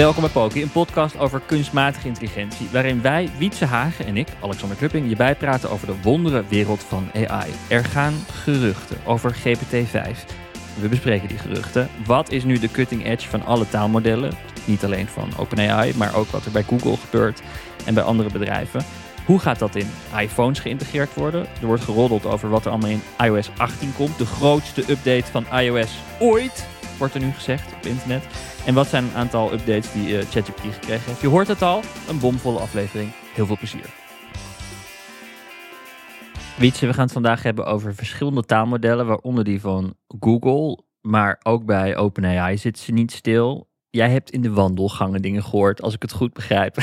Welkom bij Poki, een podcast over kunstmatige intelligentie, waarin wij, Wietse Hagen en ik, Alexander Klupping, je bijpraten over de wondere wereld van AI. Er gaan geruchten over GPT-5. We bespreken die geruchten. Wat is nu de cutting edge van alle taalmodellen? Niet alleen van OpenAI, maar ook wat er bij Google gebeurt en bij andere bedrijven. Hoe gaat dat in iPhones geïntegreerd worden? Er wordt geroddeld over wat er allemaal in iOS 18 komt. De grootste update van iOS ooit, wordt er nu gezegd op internet. En wat zijn een aantal updates die eh, ChatGPT gekregen heeft? Je hoort het al, een bomvolle aflevering. Heel veel plezier. Wietse, we gaan het vandaag hebben over verschillende taalmodellen, waaronder die van Google, maar ook bij OpenAI zit ze niet stil. Jij hebt in de wandelgangen dingen gehoord, als ik het goed begrijp.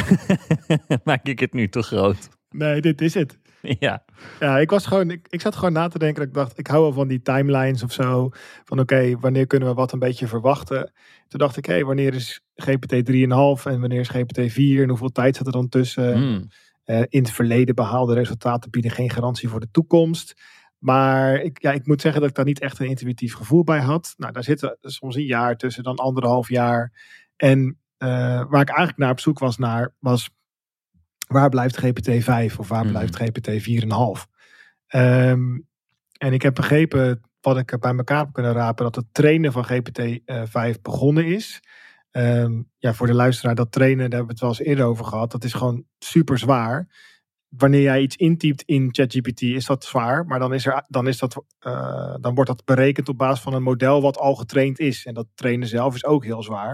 Maak ik het nu te groot? Nee, dit is het. ja. Ja, ik was gewoon, ik, ik zat gewoon na te denken. Dat ik dacht, ik hou wel van die timelines of zo. Van oké, wanneer kunnen we wat een beetje verwachten? Toen dacht ik, hé, wanneer is GPT 3,5 en wanneer is GPT 4 en hoeveel tijd zit er dan tussen? Hmm. Eh, in het verleden behaalde resultaten bieden geen garantie voor de toekomst. Maar ik, ja, ik moet zeggen dat ik daar niet echt een intuïtief gevoel bij had. Nou, daar zit soms een jaar tussen, dan anderhalf jaar. En eh, waar ik eigenlijk naar op zoek was naar, was waar blijft GPT-5 of waar Mhm. blijft GPT 4,5? Ehm en ik heb begrepen, wat ik bij elkaar heb kunnen rapen, dat het trainen van GPT-5 begonnen is. Ehm, ja, voor de luisteraar, dat trainen, daar hebben we het wel eens eerder over gehad. Dat is gewoon super zwaar. Wanneer jij iets intypt in ChatGPT, is dat zwaar. Maar dan, is er, dan, is dat, eh, dan wordt dat berekend op basis van een model wat al getraind is. En dat trainen zelf is ook heel zwaar.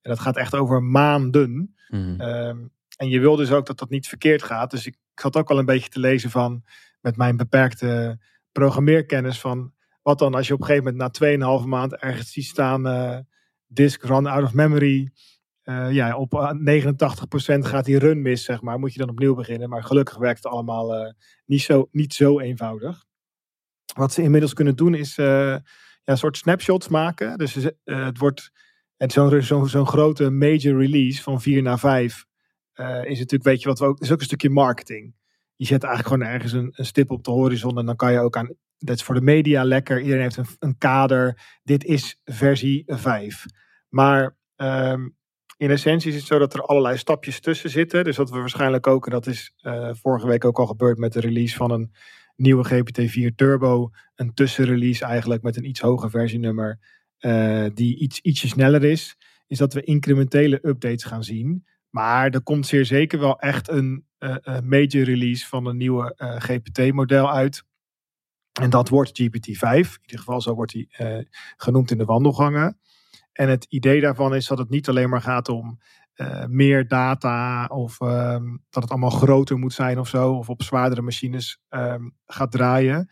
En dat gaat echt over maanden. Ehm, en je wil dus ook dat dat niet verkeerd gaat. Dus ik, zat ook wel een beetje te lezen van, met mijn beperkte programmeerkennis van, wat dan als je op een gegeven moment na 2,5 maand ergens ziet staan, eh, disk run out of memory. Eh, ja, op eh, 89% gaat die run mis, zeg maar. Moet je dan opnieuw beginnen. Maar gelukkig werkt het allemaal eh, niet, zo, niet zo eenvoudig. Wat ze inmiddels kunnen doen is eh, ja, een soort snapshots maken. Dus eh, het wordt zo'n zo'n zo'n grote major release van 4 naar 5 eh, is natuurlijk, weet je wat we ook, is ook een stukje marketing. Je zet eigenlijk gewoon ergens een, een stip op de horizon en dan kan je ook aan, dat is voor de media lekker. Iedereen heeft een, een kader. Dit is versie 5. Maar ehm, in essentie is het zo dat er allerlei stapjes tussen zitten. Dus dat we waarschijnlijk ook, en dat is eh, vorige week ook al gebeurd met de release van een nieuwe GPT-4 Turbo. Een tussenrelease eigenlijk met een iets hoger versienummer. eh, die iets, ietsje sneller is. Is dat we incrementele updates gaan zien. Maar er komt zeer zeker wel echt een eh, eh, major release van een nieuwe eh, GPT-model uit. En dat wordt GPT-5. In ieder geval zo wordt eh, genoemd in de wandelgangen. En het idee daarvan is dat het niet alleen maar gaat om meer data of ehm, dat het allemaal groter moet zijn of zo, of op zwaardere machines ehm, gaat draaien.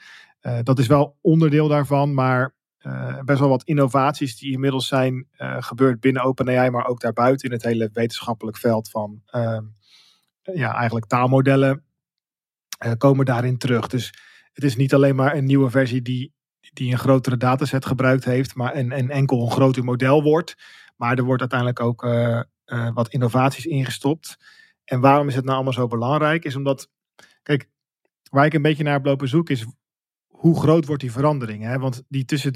Dat is wel onderdeel daarvan, maar eh, best wel wat innovaties die inmiddels zijn eh, gebeurd binnen OpenAI, maar ook daarbuiten in het hele wetenschappelijk veld van ehm, ja, eigenlijk taalmodellen, eh, komen daarin terug. Dus het is niet alleen maar een nieuwe versie die, die een grotere dataset gebruikt heeft, maar en, en enkel een groter model wordt. Maar er wordt uiteindelijk ook wat innovaties ingestopt. En waarom is het nou allemaal zo belangrijk? Is omdat, kijk, waar ik een beetje naar heb lopen zoeken is hoe groot wordt die verandering? Hè? Want die tussen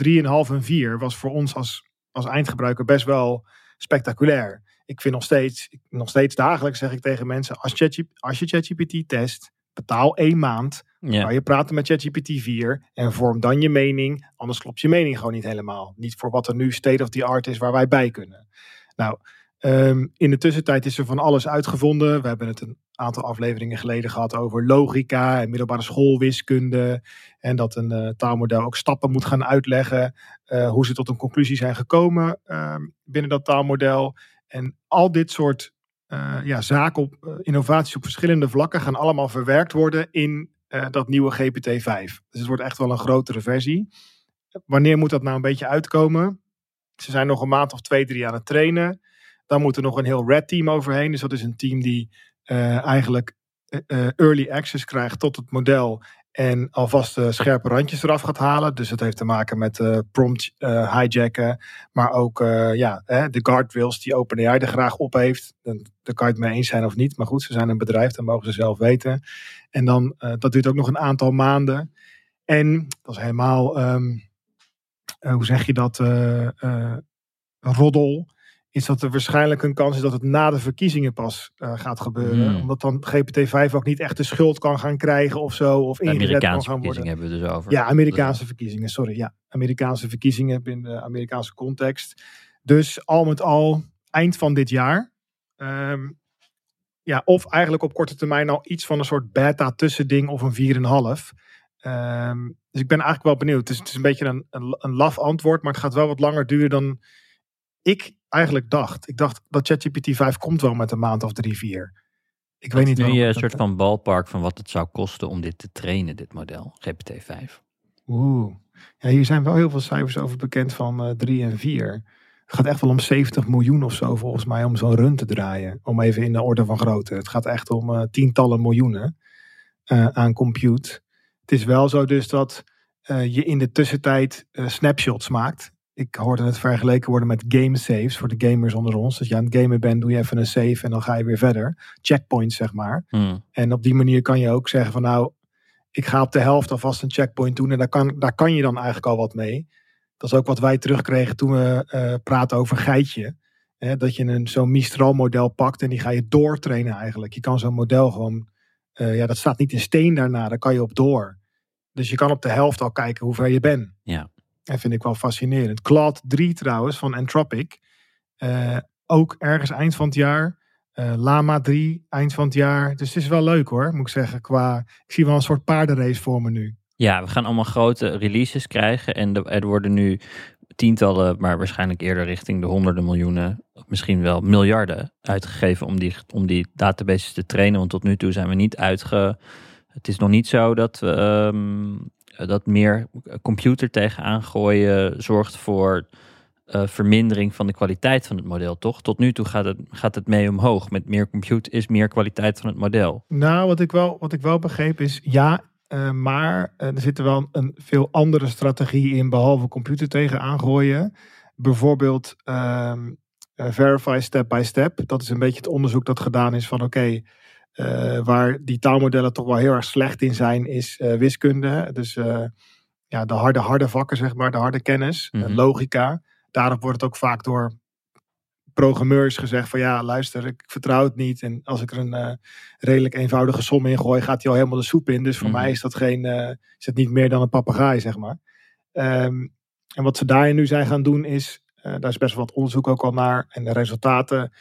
3,5 en 4 was voor ons als, als eindgebruiker best wel spectaculair. Ik vind nog steeds, nog steeds dagelijks zeg ik tegen mensen, als, ChatGP als je ChatGPT test, betaal één maand, Ja. Je praten met ChatGPT 4 en vorm dan je mening. Anders klopt je mening gewoon niet helemaal. Niet voor wat er nu state of the art is waar wij bij kunnen. Nou, ehm, in de tussentijd is er van alles uitgevonden. We hebben het een aantal afleveringen geleden gehad over logica en middelbare schoolwiskunde. En dat een eh, taalmodel ook stappen moet gaan uitleggen. eh, hoe ze tot een conclusie zijn gekomen ehm, binnen dat taalmodel. En al dit soort ja, zaken op innovaties op verschillende vlakken gaan allemaal verwerkt worden in dat nieuwe GPT-5. Dus het wordt echt wel een grotere versie. Wanneer moet dat nou een beetje uitkomen? Ze zijn nog een maand of twee, drie aan het trainen. Dan moet er nog een heel red team overheen. Dus dat is een team die eigenlijk early access krijgt tot het model en alvast de scherpe randjes eraf gaat halen. Dus het heeft te maken met prompt hijacken. Maar ook ja, de guardrails die OpenAI er graag op heeft. Daar kan je het mee eens zijn of niet. Maar goed, ze zijn een bedrijf, dat mogen ze zelf weten. En dan, dat duurt ook nog een aantal maanden. En dat is helemaal, um, hoe zeg je dat, roddel is dat er waarschijnlijk een kans is dat het na de verkiezingen pas uh, gaat gebeuren. Hmm. Omdat dan GPT-5 ook niet echt de schuld kan gaan krijgen of zo. Of ingezet kan gaan worden. hebben we dus over. Ja, Amerikaanse verkiezingen, sorry. Ja, Amerikaanse verkiezingen binnen de Amerikaanse context. Dus al met al, eind van dit jaar. Um, ja, of eigenlijk op korte termijn al iets van een soort beta tussending of een 4,5. Um, ehm, dus ik ben eigenlijk wel benieuwd. Het is, het is een beetje een, een, een laf antwoord, maar het gaat wel wat langer duren dan ik eigenlijk dacht. Ik dacht dat ChatGPT 5 komt wel met een maand of drie, vier. Ik weet niet. Nu je een soort van ballpark van wat het zou kosten om dit te trainen, dit model, GPT-5. Oeh. Ja, hier zijn wel heel veel cijfers over bekend van uh, 3 en 4. Het gaat echt wel om 70 miljoen of zo volgens mij om zo'n run te draaien. Om even in de orde van grootte. Het gaat echt om uh, tientallen miljoenen uh, aan compute. Het is wel zo dus dat je in de tussentijd snapshots maakt ik hoorde het vergeleken worden met game saves voor de gamers onder ons. Dat je aan het gamen bent, doe je even een save en dan ga je weer verder. Checkpoints, zeg maar. Hmm. En op die manier kan je ook zeggen van nou, ik ga op de helft alvast een checkpoint doen. En daar kan, daar kan je dan eigenlijk al wat mee. Dat is ook wat wij terugkregen toen we uh, praten over geitje. Hè, dat je een zo'n Mistral model pakt en die ga je doortrainen eigenlijk. Je kan zo'n model gewoon, uh, ja dat staat niet in steen daarna, daar kan je op door. Dus je kan op de helft al kijken hoe ver je bent. Ja. Dat vind ik wel fascinerend. Cloud 3 trouwens van Anthropic. Uh, ook ergens eind van het jaar. Uh, Lama 3 eind van het jaar. Dus het is wel leuk hoor, moet ik zeggen. Qua, ik zie wel een soort paardenrace voor me nu. Ja, we gaan allemaal grote releases krijgen. En er worden nu tientallen, maar waarschijnlijk eerder richting de honderden miljoenen, misschien wel miljarden uitgegeven om die, om die databases te trainen. Want tot nu toe zijn we niet uitge. Het is nog niet zo dat we um, eh, dat meer computer tegenaan gooien zorgt voor uh, vermindering van de kwaliteit van het model, toch? Tot nu toe gaat het, gaat het mee omhoog. Met meer compute is meer kwaliteit van het model. Nou, wat ik wel, wat ik wel begreep is, ja, uh, maar er zit er wel een veel andere strategie in, behalve computer tegenaan gooien. Bijvoorbeeld um, verify step by step. Dat is een beetje het onderzoek dat gedaan is van oké, uh, waar die taalmodellen toch wel heel erg slecht in zijn, is uh, wiskunde. Dus uh, ja, de harde, harde vakken, zeg maar, de harde kennis, mm -hmm. logica. Daarop wordt het ook vaak door programmeurs gezegd van ja, luister, ik vertrouw het niet. En als ik er een redelijk eenvoudige som in gooi, gaat hij al helemaal de soep in. Dus voor mm -hmm. mij is dat geen, is het niet meer dan een papegaai, zeg maar. Um, en wat ze daarin nu zijn gaan doen is, daar is best wel wat onderzoek ook al naar. En de resultaten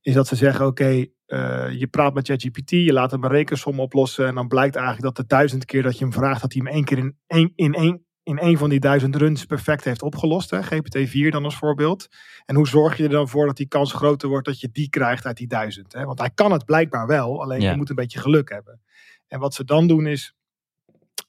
is dat ze zeggen, oké, okay, uh, je praat met ChatGPT, je laat hem een rekensom oplossen. En dan blijkt eigenlijk dat de duizend keer dat je hem vraagt, dat hij hem één keer in één, in één, in één van die duizend runs perfect heeft opgelost. Hè? GPT-4 dan als voorbeeld. En hoe zorg je er dan voor dat die kans groter wordt dat je die krijgt uit die duizend? Hè? Want hij kan het blijkbaar wel, alleen ja. je moet een beetje geluk hebben. En wat ze dan doen is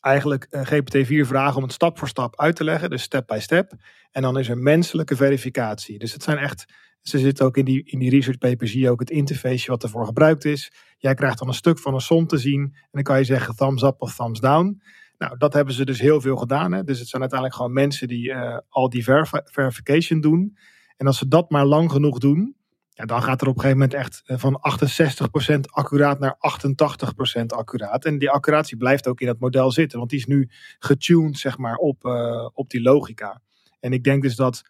eigenlijk uh, GPT-4 vragen om het stap voor stap uit te leggen, dus step by step. En dan is er menselijke verificatie. Dus het zijn echt ze zitten ook in die, in die research paper, zie je ook het interface wat ervoor gebruikt is. Jij krijgt dan een stuk van een som te zien en dan kan je zeggen thumbs up of thumbs down. Nou, dat hebben ze dus heel veel gedaan. Hè? Dus het zijn uiteindelijk gewoon mensen die uh, al die verif verification doen. En als ze dat maar lang genoeg doen, ja, dan gaat er op een gegeven moment echt eh, van 68% accuraat naar 88% accuraat. En die accuratie blijft ook in het model zitten, want die is nu getuned zeg maar, op, uh, op die logica. En ik denk dus dat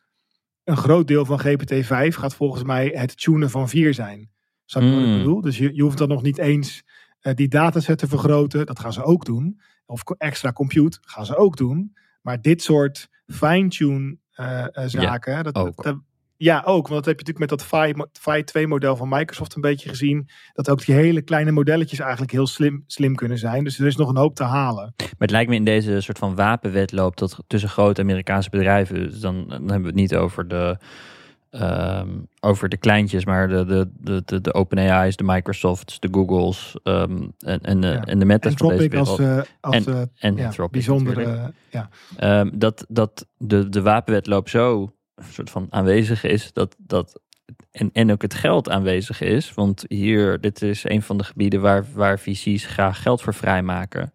een groot deel van GPT-5 gaat volgens mij het tunen van 4 zijn. Snap je mm. wat ik hmm. bedoel? Dus je, je hoeft dan nog niet eens uh, die dataset te vergroten. Dat gaan ze ook doen. Of extra compute gaan ze ook doen. Maar dit soort fine-tune uh, uh, zaken, ja, dat, dat, ja, ook. Want dat heb je natuurlijk met dat Phi 2 model van Microsoft een beetje gezien. Dat ook die hele kleine modelletjes eigenlijk heel slim, slim kunnen zijn. Dus er is nog een hoop te halen. Maar het lijkt me in deze soort van wapenwedloop dat tussen grote Amerikaanse bedrijven. Dus dan, dan hebben we het niet over de ehm, over de kleintjes, maar de, de, de, de, de OpenAI's, de Microsofts, de Googles ehm, en, en, de, ja. en de Meta's wereld. Als, uh, als en, en ja, bijzondere, ja. Um, dat, dat de, de wapenwetloop zo een soort van aanwezig is, dat, dat en, en ook het geld aanwezig is. Want hier, dit is een van de gebieden waar, waar VC's graag geld voor vrijmaken.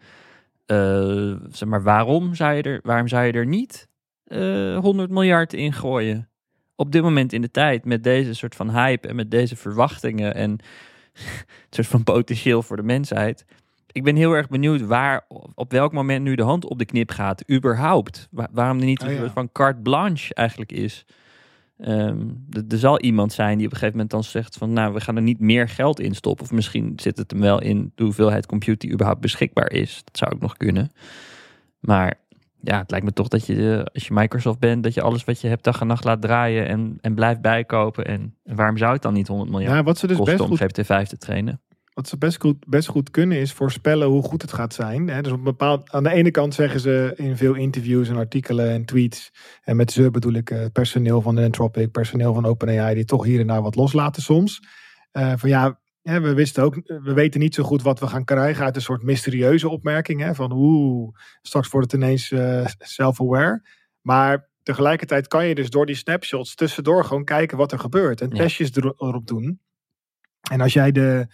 Uh, zeg maar, waarom zou je er, waarom zou je er niet uh, eh, 100 miljard in gooien? Op dit moment in de tijd, met deze soort van hype en met deze verwachtingen en een soort van potentieel voor de mensheid. Ik ben heel erg benieuwd waar, op welk moment nu de hand op de knip gaat, überhaupt. waarom er niet oh, van carte blanche eigenlijk is. Um, er zal iemand zijn die op een gegeven moment dan zegt van nou, we gaan er niet meer geld in stoppen. Of misschien zit het hem wel in de hoeveelheid compute die überhaupt beschikbaar is. Dat zou ook nog kunnen. Maar ja, het lijkt me toch dat je, als je Microsoft bent, dat je alles wat je hebt dag en nacht laat draaien en, en blijft bijkopen. En, en waarom zou het dan niet 100 miljard ja, wat ze dus kosten best om goed... GPT-5 te trainen? Wat ze best goed, best goed kunnen is voorspellen hoe goed het gaat zijn. Dus op bepaald, aan de ene kant zeggen ze in veel interviews en artikelen en tweets. En met ze bedoel ik uh, personeel van Anthropic, personeel van OpenAI, die toch hier en daar wat loslaten soms. Uh, van ja, we wisten ook, we weten niet zo goed wat we gaan krijgen uit een soort mysterieuze opmerking. Hè, van oeh, straks wordt het ineens uh, self-aware. Maar tegelijkertijd kan je dus door die snapshots tussendoor gewoon kijken wat er gebeurt. En testjes erop doen. En als jij de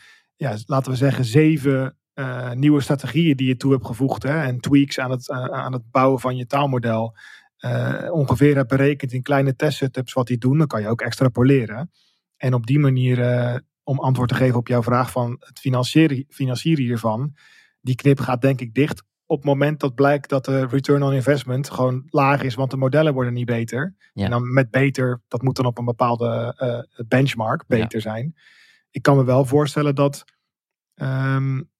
ja, laten we zeggen, zeven uh, nieuwe strategieën die je toe hebt gevoegd hè, en tweaks aan het, uh, aan het bouwen van je taalmodel uh, ongeveer hebt berekend in kleine testsetups wat die doen, dan kan je ook extrapoleren. En op die manier, om antwoord te geven op jouw vraag van het financieren, financieren hiervan, die knip gaat denk ik dicht op het moment dat blijkt dat de return on investment gewoon laag is, want de modellen worden niet beter. Ja. En dan met beter, dat moet dan op een bepaalde benchmark beter ja. zijn ik kan me wel voorstellen dat um,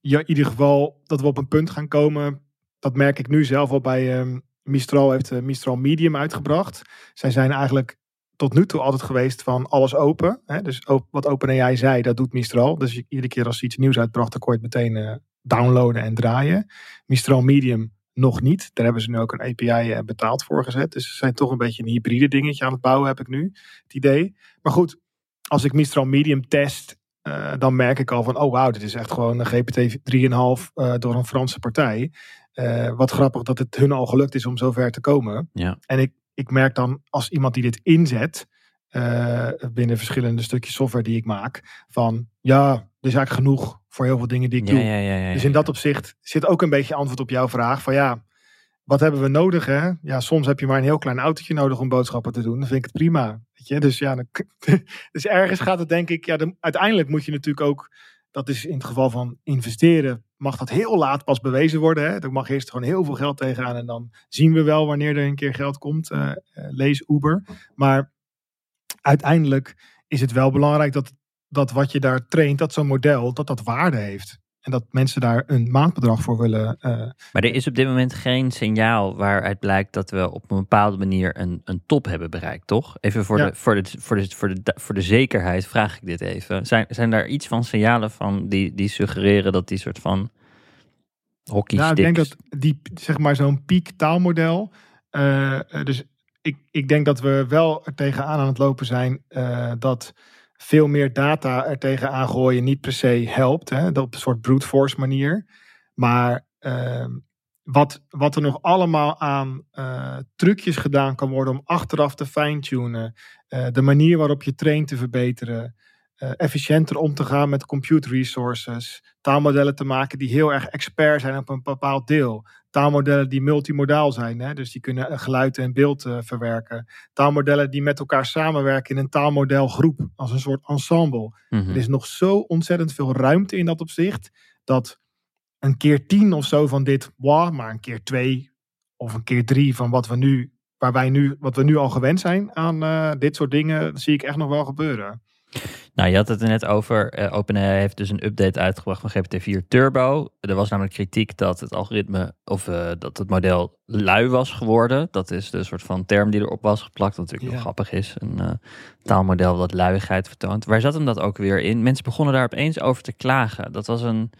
ja, in ieder geval dat we op een punt gaan komen. Dat merk ik nu zelf al bij um, Mistral heeft uh, Mistral Medium uitgebracht. Zij zijn eigenlijk tot nu toe altijd geweest van alles open. Hè? Dus wat OpenAI zei, dat doet Mistral. Dus iedere keer als ze iets nieuws uitbracht, dan kon je het meteen uh, downloaden en draaien. Mistral Medium nog niet. Daar hebben ze nu ook een API uh, betaald voor gezet. Dus ze zijn toch een beetje een hybride dingetje aan het bouwen, heb ik nu het idee. Maar goed, als ik Mistral Medium test, uh, dan merk ik al van, oh wauw, dit is echt gewoon een GPT 3,5 uh, door een Franse partij. Uh, wat grappig dat het hun al gelukt is om zover te komen. Ja. En ik, ik merk dan als iemand die dit inzet, uh, binnen verschillende stukjes software die ik maak, van ja, er is eigenlijk genoeg voor heel veel dingen die ik ja, doe. Ja, dus in dat opzicht zit ook een beetje antwoord op jouw vraag van ja, wat hebben we nodig? Hè? Ja, soms heb je maar een heel klein autootje nodig om boodschappen te doen. Dan vind ik het prima. Weet je? Dus ja, dan, dus ergens gaat het denk ik. Ja, dan, uiteindelijk moet je natuurlijk ook. Dat is in het geval van investeren. Mag dat heel laat pas bewezen worden. Hè? Er mag eerst gewoon heel veel geld tegenaan. En dan zien we wel wanneer er een keer geld komt. Uh, lees Uber. Maar uiteindelijk is het wel belangrijk dat, dat wat je daar traint, dat zo'n model, dat dat waarde heeft. En dat mensen daar een maandbedrag voor willen. Uh, maar er is op dit moment geen signaal waaruit blijkt dat we op een bepaalde manier een, een top hebben bereikt, toch? Even voor, ja. de, voor, de, voor, de, voor, de, voor de zekerheid vraag ik dit even. Zijn, zijn daar iets van signalen van die, die suggereren dat die soort van hockey Nou, ik denk dat die, zeg maar, zo'n piek taalmodel. Uh, dus ik, ik denk dat we wel er tegenaan aan het lopen zijn uh, dat veel meer data er tegenaan gooien niet per se helpt. Hè, op een soort brute force manier. Maar uh, wat, wat er nog allemaal aan uh, trucjes gedaan kan worden om achteraf te fine-tunen. Uh, de manier waarop je traint te verbeteren. Uh, efficiënter om te gaan met compute resources. Taalmodellen te maken die heel erg expert zijn op een bepaald deel. Taalmodellen die multimodaal zijn, hè? dus die kunnen geluid en beeld uh, verwerken. Taalmodellen die met elkaar samenwerken in een taalmodelgroep, als een soort ensemble. Mhm. Er is nog zo ontzettend veel ruimte in dat opzicht, dat een keer tien of zo van dit, wow, maar een keer twee of een keer drie van wat we nu, waar wij nu, wat we nu al gewend zijn aan uh, dit soort dingen, zie ik echt nog wel gebeuren. Nou, je had het er net over. Uh, OpenAI heeft dus een update uitgebracht van GPT-4 Turbo. Er was namelijk kritiek dat het algoritme of uh, dat het model lui was geworden. Dat is de soort van term die erop was geplakt, wat natuurlijk ja. heel grappig is. Een uh, taalmodel dat luiigheid vertoont. Waar zat hem dat ook weer in? Mensen begonnen daar opeens over te klagen. Dat was een.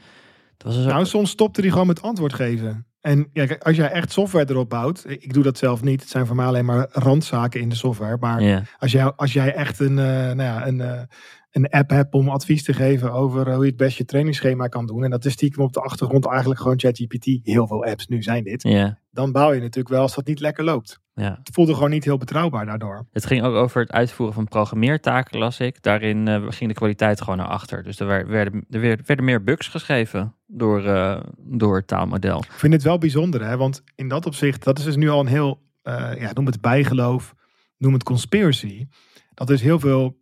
Dat was een nou, soms stopte hij gewoon met antwoord geven. En ja, als jij echt software erop bouwt, ik doe dat zelf niet. Het zijn voor mij alleen maar randzaken in de software. Maar als, jij, als jij echt een, uh, nou ja, een, uh, een app hebt om advies te geven over hoe je het best je trainingsschema kan doen. En dat is stiekem op de achtergrond eigenlijk gewoon ChatGPT. Heel veel apps nu zijn dit. Ja. Dan bouw je natuurlijk wel als dat niet lekker loopt. Ja. Het voelde gewoon niet heel betrouwbaar daardoor. Het ging ook over het uitvoeren van programmeertaken, las ik. Daarin uh, ging de kwaliteit gewoon naar achter. Dus er werden, er werden meer bugs geschreven door, uh, door het taalmodel. Ik vind het wel bijzonder, hè? want in dat opzicht, dat is dus nu al een heel, uh, ja, noem het bijgeloof, noem het conspiracy. Dat dus heel veel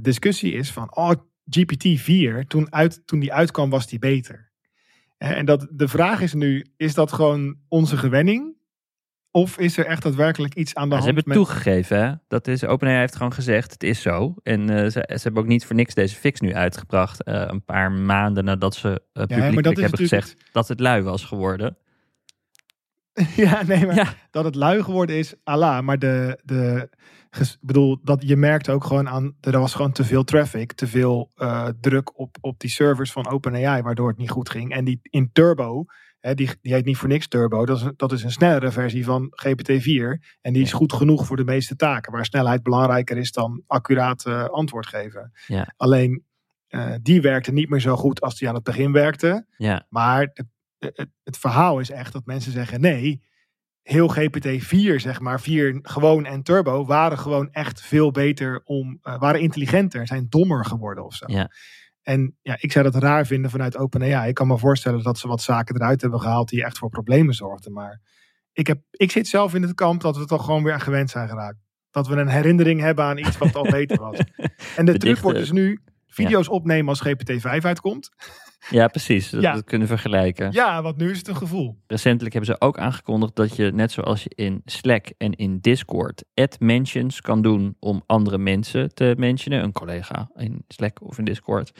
discussie is van, oh, GPT-4, toen, uit, toen die uitkwam was die beter. En dat, de vraag is nu, is dat gewoon onze gewenning? Of is er echt daadwerkelijk iets aan de hand? Ze hebben het toegegeven, hè? Dat is, OpenAI heeft gewoon gezegd, het is zo. En uh, ze, ze, hebben ook niet voor niks deze fix nu uitgebracht. Uh, een paar maanden nadat ze uh, publiekelijk ja, hebben gezegd dat het lui was geworden. ja, nee, maar ja. dat het lui geworden is, Allah. Maar de, de, bedoel, dat je merkte ook gewoon aan, er was gewoon te veel traffic, te veel druk op, op die servers van OpenAI, waardoor het niet goed ging. En die in Turbo, die, die heet niet voor niks Turbo. Dat is, dat is een snellere versie van GPT-4. En die is goed genoeg voor de meeste taken. Waar snelheid belangrijker is dan accuraat uh, antwoord geven. Ja. Alleen uh, die werkte niet meer zo goed als die aan het begin werkte. Ja. Maar het, het, het, verhaal is echt dat mensen zeggen: nee, heel GPT-4, zeg maar, 4 gewoon en Turbo, waren gewoon echt veel beter om, uh, waren intelligenter, zijn dommer geworden of zo. Ja. En ja, ik zou dat raar vinden vanuit OpenAI. Ik kan me voorstellen dat ze wat zaken eruit hebben gehaald die echt voor problemen zorgden. Maar ik, heb, ik zit zelf in het kamp dat we toch gewoon weer aan gewend zijn geraakt. Dat we een herinnering hebben aan iets wat al beter was. En de truc wordt dus nu video's opnemen als GPT-5 uitkomt. Ja, precies. Dat, ja. kunnen vergelijken. Ja, want nu is het een gevoel. Recentelijk hebben ze ook aangekondigd dat je, net zoals je in Slack en in Discord, add mentions kan doen om andere mensen te mentionen. Een collega in Slack of in Discord.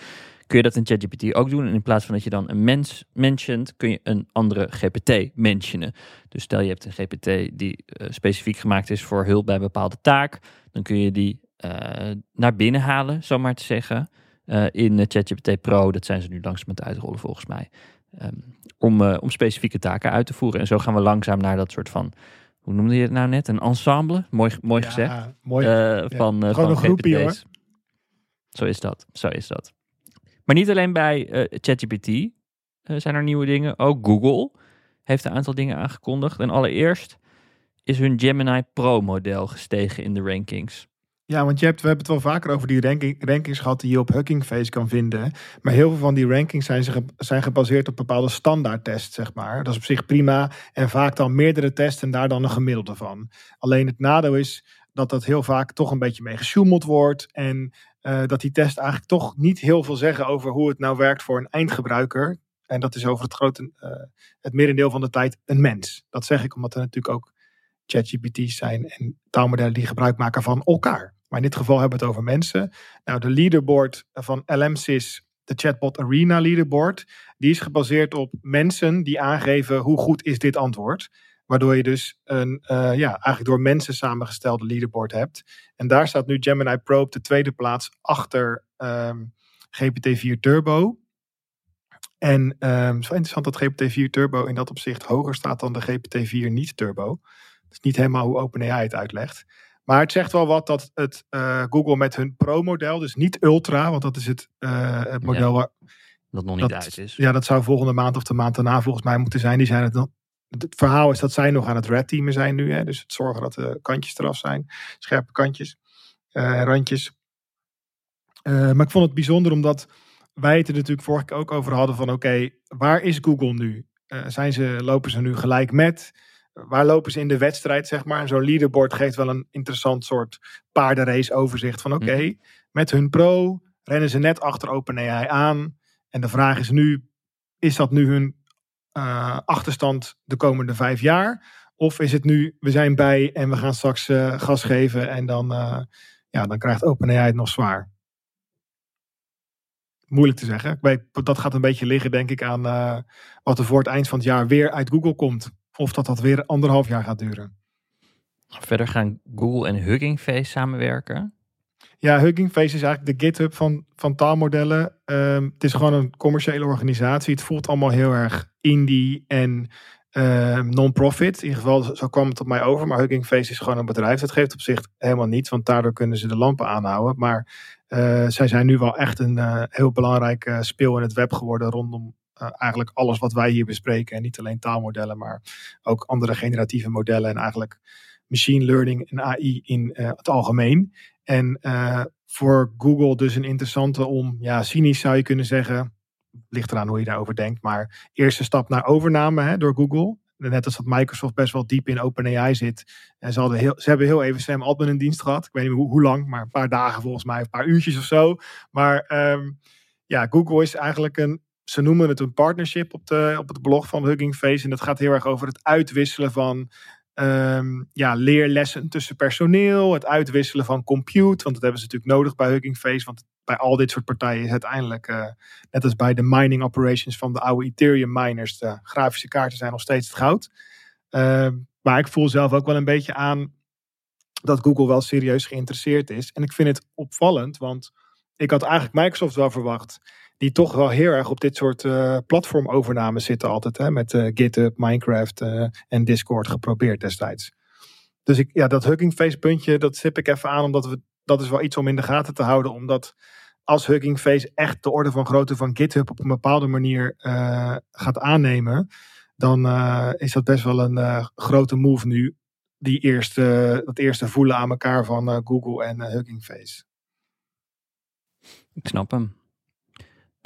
Kun je dat in ChatGPT ook doen. En in plaats van dat je dan een mens mentioned, kun je een andere GPT mentionen. Dus stel je hebt een GPT die uh, specifiek gemaakt is voor hulp bij een bepaalde taak. Dan kun je die uh, naar binnen halen, zo maar te zeggen. Uh, in ChatGPT Pro. Dat zijn ze nu langzaam met uitrollen volgens mij. Um, om, uh, om specifieke taken uit te voeren. En zo gaan we langzaam naar dat soort van. Hoe noemde je het nou net? Een ensemble? Mooi, mooi ja, gezegd. Mooi. Uh, van, Gewoon van een groepje hoor. Zo is dat. Zo is dat. Maar niet alleen bij ChatGPT zijn er nieuwe dingen. Ook Google heeft een aantal dingen aangekondigd. En allereerst is hun Gemini Pro model gestegen in de rankings. Ja, want je hebt, we hebben het wel vaker over die ranking, rankings gehad die je op Hugging Face kan vinden. Maar heel veel van die rankings zijn, zijn gebaseerd op bepaalde standaardtests, zeg maar. Dat is op zich prima. En vaak dan meerdere tests en daar dan een gemiddelde van. Alleen het nadeel is dat dat heel vaak toch een beetje mee gesjoemeld wordt. En uh, dat die tests eigenlijk toch niet heel veel zeggen over hoe het nou werkt voor een eindgebruiker. En dat is over het grote, uh, het merendeel van de tijd een mens. Dat zeg ik omdat er natuurlijk ook ChatGPT's zijn en taalmodellen die gebruik maken van elkaar. Maar in dit geval hebben we het over mensen. Nou, de leaderboard van LMSys, de Chatbot Arena leaderboard, die is gebaseerd op mensen die aangeven hoe goed is dit antwoord. Waardoor je dus een uh, ja, eigenlijk door mensen samengestelde leaderboard hebt. En daar staat nu Gemini Pro op de tweede plaats achter um, GPT-4 Turbo. En um, het is wel interessant dat GPT-4 Turbo in dat opzicht hoger staat dan de GPT-4 niet Turbo. Dat is niet helemaal hoe OpenAI het uitlegt. Maar het zegt wel wat dat het uh, Google met hun Pro-model, dus niet Ultra, want dat is het, uh, het model ja, waar. Dat nog niet dat, uit is. Ja, dat zou volgende maand of de maand daarna volgens mij moeten zijn. Die zijn het nog. Het verhaal is dat zij nog aan het red teamen zijn nu. Hè, dus het zorgen dat de kantjes eraf zijn. Scherpe kantjes uh, randjes. maar ik vond het bijzonder omdat wij het er natuurlijk vorige keer ook over hadden van oké, okay, waar is Google nu? zijn ze, lopen ze nu gelijk met? Waar lopen ze in de wedstrijd, zeg maar. En zo'n leaderboard geeft wel een interessant soort paardenrace overzicht van oké, okay, met hun pro rennen ze net achter OpenAI aan. En de vraag is nu, is dat nu hun uh, achterstand de komende vijf jaar? Of is het nu, we zijn bij en we gaan straks uh, gas geven en dan, uh, ja, dan krijgt OpenAI het nog zwaar. Moeilijk te zeggen. Dat gaat een beetje liggen, denk ik, aan wat er voor het eind van het jaar weer uit Google komt. Of dat dat weer anderhalf jaar gaat duren. Verder gaan Google en Hugging Face samenwerken. Ja, Hugging Face is eigenlijk de GitHub van, van taalmodellen. Ehm, het is gewoon een commerciële organisatie. Het voelt allemaal heel erg indie en Ehm, non-profit. In ieder geval, zo kwam het op mij over. Maar Hugging Face is gewoon een bedrijf. Dat geeft op zich helemaal niets, want daardoor kunnen ze de lampen aanhouden. Maar uh, zij zijn nu wel echt een uh, heel belangrijk speel in het web geworden rondom eigenlijk alles wat wij hier bespreken. En niet alleen taalmodellen, maar ook andere generatieve modellen en eigenlijk machine learning en AI in het algemeen. En voor Google dus een interessante om, ja, cynisch zou je kunnen zeggen, ligt eraan hoe je daarover denkt. Maar eerste stap naar overname hè, door Google. Net als dat Microsoft best wel diep in OpenAI zit. En ze, hadden heel, ze hebben heel even Sam Altman in dienst gehad. Ik weet niet hoe, hoe lang, maar een paar dagen volgens mij. Een paar uurtjes of zo. Maar ehm, ja, Google is eigenlijk een... Ze noemen het een partnership op, de, op het blog van Hugging Face. En dat gaat heel erg over het uitwisselen van um, ja, leerlessen tussen personeel. Het uitwisselen van compute. Want dat hebben ze natuurlijk nodig bij Hugging Face. Want bij al dit soort partijen is uiteindelijk, uh, net als bij de mining operations van de oude Ethereum miners, de grafische kaarten zijn nog steeds het goud. Uh, maar ik voel zelf ook wel een beetje aan dat Google wel serieus geïnteresseerd is. En ik vind het opvallend, want ik had eigenlijk Microsoft wel verwacht, die toch wel heel erg op dit soort uh, platformovernames zitten altijd, hè, met uh, GitHub, Minecraft en Discord geprobeerd destijds. Dus ik, ja, dat Hugging Face puntje, dat zip ik even aan, omdat we dat is wel iets om in de gaten te houden. Omdat als Hugging Face echt de orde van grootte van GitHub op een bepaalde manier gaat aannemen. Dan is dat best wel een grote move nu. Die eerste, dat eerste voelen aan elkaar van Google en Hugging Face. Ik snap hem.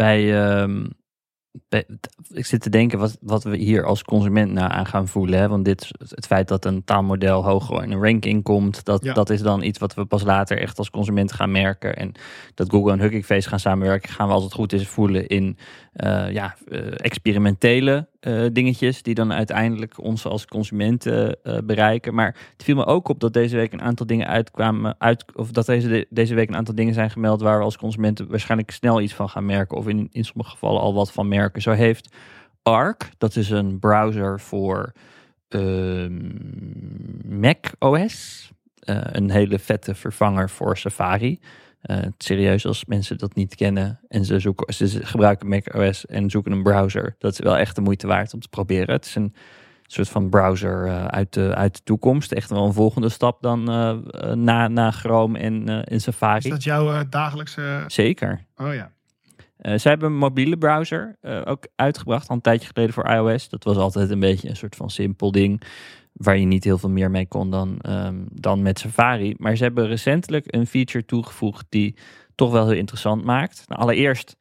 Bij um, ik zit te denken wat, wat we hier als consument nou aan gaan voelen. Hè? Want dit, het feit dat een taalmodel hoger in een ranking komt, dat, dat is dan iets wat we pas later echt als consument gaan merken. En dat Google en Hugging Face gaan samenwerken, gaan we als het goed is voelen in uh, ja, uh, experimentele uh, dingetjes die dan uiteindelijk ons als consumenten bereiken. Maar het viel me ook op dat deze week een aantal dingen uitkwamen, uit, of dat deze, deze week een aantal dingen zijn gemeld waar we als consumenten waarschijnlijk snel iets van gaan merken, of in, in sommige gevallen al wat van merken. Zo heeft Arc, dat is een browser voor ehm, Mac OS, een hele vette vervanger voor Safari. Uh, serieus, als mensen dat niet kennen en ze, zoeken, ze gebruiken macOS en zoeken een browser, dat is wel echt de moeite waard om te proberen. Het is een soort van browser uh, uit, de, uit de toekomst. Echt wel een volgende stap dan uh, na, na Chrome en, in Safari. Is dat jouw dagelijkse... Zeker. Oh ja. zij hebben een mobiele browser ook uitgebracht, al een tijdje geleden voor iOS. Dat was altijd een beetje een soort van simpel ding waar je niet heel veel meer mee kon dan, um, dan met Safari. Maar ze hebben recentelijk een feature toegevoegd die toch wel heel interessant maakt. Nou, allereerst,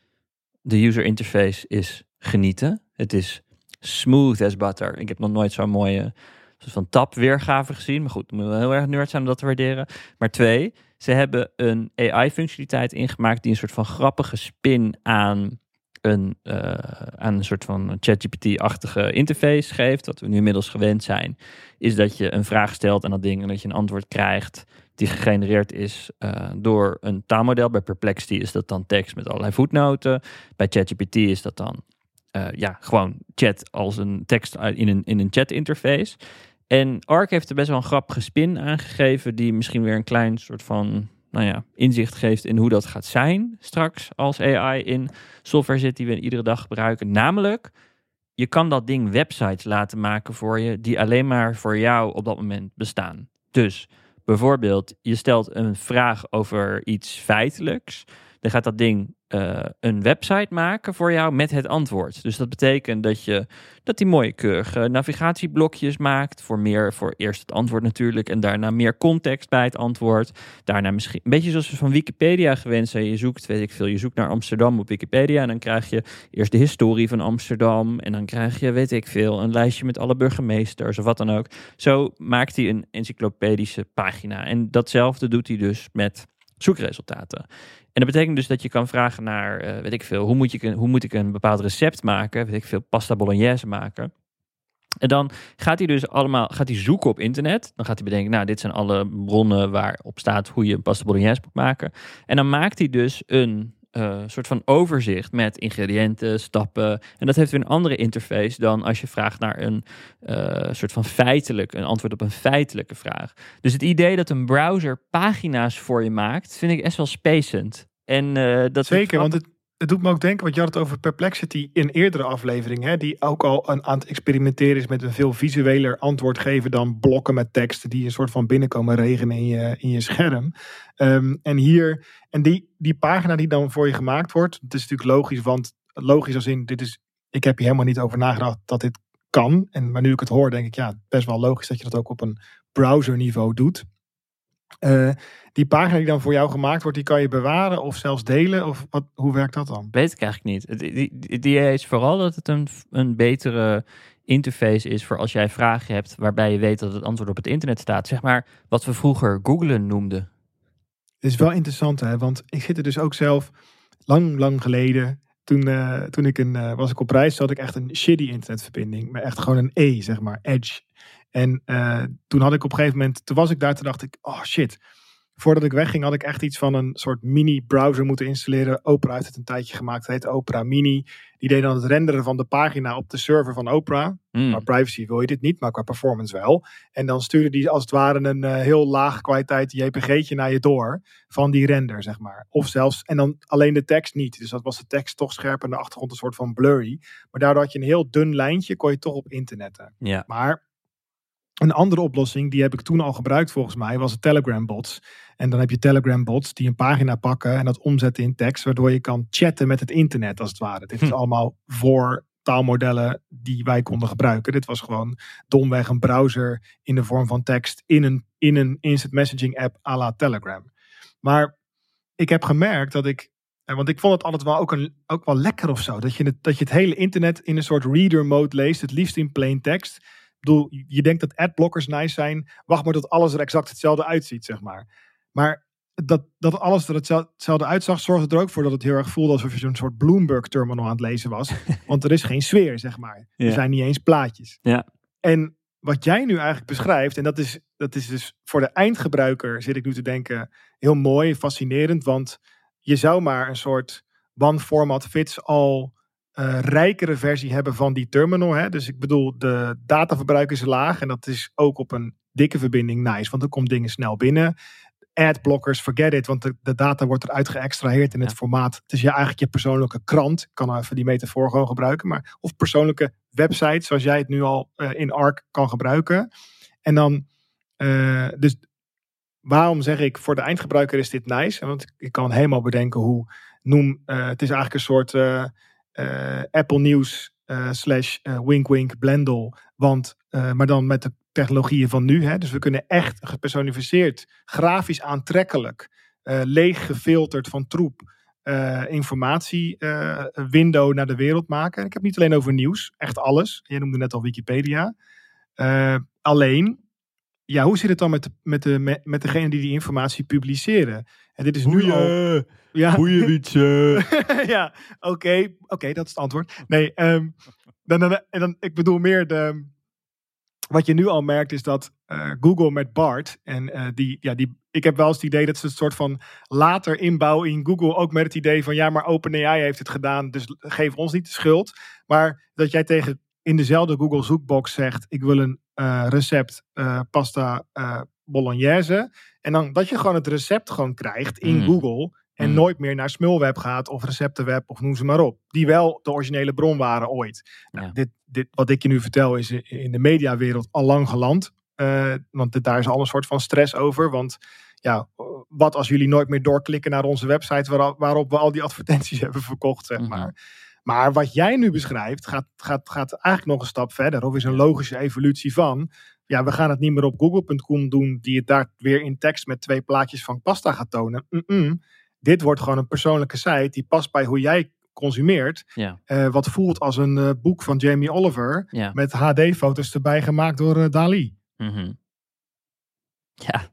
de user interface is genieten. Het is smooth as butter. Ik heb nog nooit zo'n mooie soort van tab weergave gezien. Maar goed, moet wel heel erg nerd zijn om dat te waarderen. Maar twee, ze hebben een AI-functionaliteit ingemaakt die een soort van grappige spin aan een, uh, aan een soort van ChatGPT-achtige interface geeft, wat we nu inmiddels gewend zijn, is dat je een vraag stelt aan dat ding en dat je een antwoord krijgt die gegenereerd is uh, door een taalmodel. Bij Perplexity is dat dan tekst met allerlei voetnoten. Bij ChatGPT is dat dan uh, ja, gewoon chat als een tekst in een, in een chat-interface. En Arc heeft er best wel een grappige spin aangegeven, die misschien weer een klein soort van nou ja, inzicht geeft in hoe dat gaat zijn straks als AI in software zit die we iedere dag gebruiken. Namelijk, je kan dat ding websites laten maken voor je die alleen maar voor jou op dat moment bestaan. Dus bijvoorbeeld, je stelt een vraag over iets feitelijks. Dan gaat dat ding uh, een website maken voor jou met het antwoord. Dus dat betekent dat je dat die mooie keurige navigatieblokjes maakt. Voor meer, voor eerst het antwoord natuurlijk. En daarna meer context bij het antwoord. Daarna misschien een beetje zoals we van Wikipedia gewend zijn. Je zoekt, weet ik veel, je zoekt naar Amsterdam op Wikipedia. En dan krijg je eerst de historie van Amsterdam. En dan krijg je, weet ik veel, een lijstje met alle burgemeesters of wat dan ook. Zo maakt hij een encyclopedische pagina. En datzelfde doet hij dus met zoekresultaten. En dat betekent dus dat je kan vragen naar, uh, weet ik veel, hoe moet, je, hoe moet ik een bepaald recept maken? Weet ik veel, pasta bolognese maken. En dan gaat hij dus allemaal gaat hij zoeken op internet. Dan gaat hij bedenken, nou, dit zijn alle bronnen waarop staat hoe je een pasta bolognese moet maken. En dan maakt hij dus een uh, soort van overzicht met ingrediënten, stappen. En dat heeft weer een andere interface dan als je vraagt naar een uh, soort van feitelijk, een antwoord op een feitelijke vraag. Dus het idee dat een browser pagina's voor je maakt, vind ik echt wel spacend. En uh, dat Zeker, want het, het doet me ook denken, want je had het over Perplexity in eerdere afleveringen, hè, die ook al een, aan het experimenteren is met een veel visueler antwoord geven dan blokken met teksten die een soort van binnenkomen regenen in je, in je scherm. Um, en hier, en die, die pagina die dan voor je gemaakt wordt, het is natuurlijk logisch, want logisch als in, dit is, ik heb hier helemaal niet over nagedacht dat dit kan. En, maar nu ik het hoor, denk ik, ja, best wel logisch dat je dat ook op een browserniveau doet. Uh, die pagina die dan voor jou gemaakt wordt, die kan je bewaren of zelfs delen? Of wat, hoe werkt dat dan? Weet ik eigenlijk niet. Het idee is vooral dat het een, een betere interface is voor als jij vragen hebt waarbij je weet dat het antwoord op het internet staat. Zeg maar wat we vroeger googlen noemden. Het is wel interessant hè, want ik zit er dus ook zelf lang, lang geleden. Toen, uh, toen ik een, uh, was ik op reis, had ik echt een shitty internetverbinding. Maar echt gewoon een E, zeg maar, Edge. En uh, toen had ik op een gegeven moment, toen was ik daar, toen dacht ik, oh shit. Voordat ik wegging had ik echt iets van een soort mini browser moeten installeren. Opera heeft het een tijdje gemaakt, het heet Opera Mini. Die deed dan het renderen van de pagina op de server van Opera. Mm. Qua privacy wil je dit niet, maar qua performance wel. En dan stuurde die als het ware een uh, heel laag kwaliteit JPG'tje naar je door. Van die render, zeg maar. Of zelfs, en dan alleen de tekst niet. Dus dat was de tekst toch scherp en de achtergrond een soort van blurry. Maar daardoor had je een heel dun lijntje, kon je toch op internetten. Maar een andere oplossing, die heb ik toen al gebruikt volgens mij, was het Telegram bots. En dan heb je Telegram bots die een pagina pakken en dat omzetten in tekst, waardoor je kan chatten met het internet als het ware. Dit is hm. allemaal voor taalmodellen die wij konden gebruiken. Dit was gewoon domweg een browser in de vorm van tekst in een, in een instant messaging app à la Telegram. Maar ik heb gemerkt dat ik eh, want ik vond het altijd wel ook, een, ook wel lekker of zo. Dat je, het, dat je het hele internet in een soort reader mode leest. Het liefst in plain text bedoel, je denkt dat adblockers nice zijn. Wacht maar tot alles er exact hetzelfde uitziet, zeg maar. Maar dat, dat alles er hetzelfde uitzag, zorgde er ook voor dat het heel erg voelde alsof je zo'n soort Bloomberg-terminal aan het lezen was. Want er is geen sfeer, zeg maar. Er zijn niet eens plaatjes. Ja. En wat jij nu eigenlijk beschrijft, en dat is, dat is dus voor de eindgebruiker, zit ik nu te denken, heel mooi, fascinerend. Want je zou maar een soort one format fits all uh, rijkere versie hebben van die terminal. Hè? Dus ik bedoel, de dataverbruik is laag en dat is ook op een dikke verbinding nice, want dan komt dingen snel binnen. Adblockers, forget it, want de, de data wordt eruit geëxtraheerd in het formaat. Het is ja, eigenlijk je persoonlijke krant. Ik kan even die metafoor gewoon gebruiken. Maar, of persoonlijke website, zoals jij het nu al uh, in ARC kan gebruiken. En dan, uh, dus waarom zeg ik voor de eindgebruiker is dit nice? Want ik kan helemaal bedenken hoe, noem, uh, het is eigenlijk een soort Apple News slash wink wink Blendel. Want, maar dan met de technologieën van nu. Hè? Dus we kunnen echt gepersonificeerd, grafisch aantrekkelijk, leeg gefilterd van troep. informatie window naar de wereld maken. Ik heb niet alleen over nieuws, echt alles. Je noemde net al Wikipedia. alleen, ja, hoe zit het dan met, de, met, de, met, met degene die die informatie publiceren? En dit is nu al... Ja. Ja, oké. Oké, dat is het antwoord. Nee, um, dan, dan, dan, ik bedoel meer de... Wat je nu al merkt is dat uh, Google met Bart en uh, die, ja, die, ik heb wel eens het idee dat ze het soort van later inbouwen in Google ook met het idee van ja, maar OpenAI heeft het gedaan, dus geef ons niet de schuld. Maar dat jij tegen in dezelfde Google zoekbox zegt ik wil een uh, recept pasta bolognese en dan dat je gewoon het recept gewoon krijgt in mm. Google en mm. nooit meer naar Smulweb gaat of Receptenweb of noem ze maar op. Die wel de originele bron waren ooit. Nou, dit, dit, wat ik je nu vertel is in de mediawereld al lang geland. Uh, want daar is al een soort van stress over. Want ja, wat als jullie nooit meer doorklikken naar onze website waar, waarop we al die advertenties hebben verkocht, zeg mhm. maar. Maar wat jij nu beschrijft gaat, gaat, gaat eigenlijk nog een stap verder. Of is een logische evolutie van. Ja, we gaan het niet meer op google.com doen, die het daar weer in tekst met twee plaatjes van pasta gaat tonen. Mm dit wordt gewoon een persoonlijke site die past bij hoe jij consumeert. Ja. Uh, wat voelt als een uh, boek van Jamie Oliver. Ja. Met HD-foto's erbij gemaakt door uh, Dali. Mm -hmm. Ja.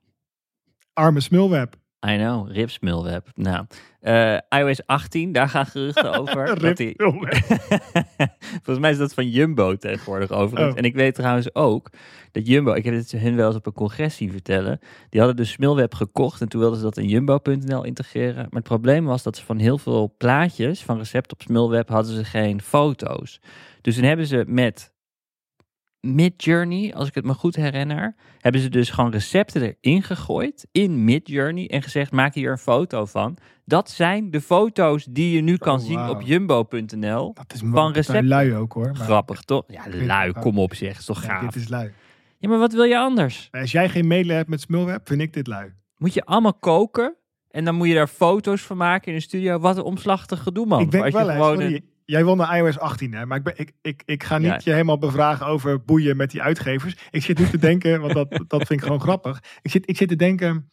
Arme smulweb. I know, ripsmilweb. Nou, uh, iOS 18, daar gaan geruchten over. Volgens mij is dat van Jumbo tegenwoordig overigens. Oh. En ik weet trouwens ook dat Jumbo, ik heb het hun wel eens op een congres zien vertellen. Die hadden dus Smilweb gekocht en toen wilden ze dat in Jumbo.nl integreren. Maar het probleem was dat ze van heel veel plaatjes van recept op Smilweb hadden ze geen foto's. Dus toen hebben ze met Midjourney, als ik het me goed herinner, hebben ze dus gewoon recepten erin gegooid in Midjourney en gezegd: maak hier een foto van. Dat zijn de foto's die je nu kan oh, zien op jumbo.nl. Dat is van recepten. lui ook hoor. Maar Grappig toch? Ja, lui, kom op zeg, is toch gaaf. dit is lui. Ja, maar wat wil je anders? Als jij geen medelijden hebt met Smulweb, vind ik dit lui. Moet je allemaal koken en dan moet je daar foto's van maken in een studio. Wat een omslachtig gedoe man. Ik denk wel, gewoon Jij won de iOS 18, hè? Maar ik, ben, ik, ik, ik ga niet je helemaal bevragen over boeien met die uitgevers. Ik zit nu te denken, want dat, dat vind ik gewoon grappig. Ik zit, ik zit te denken.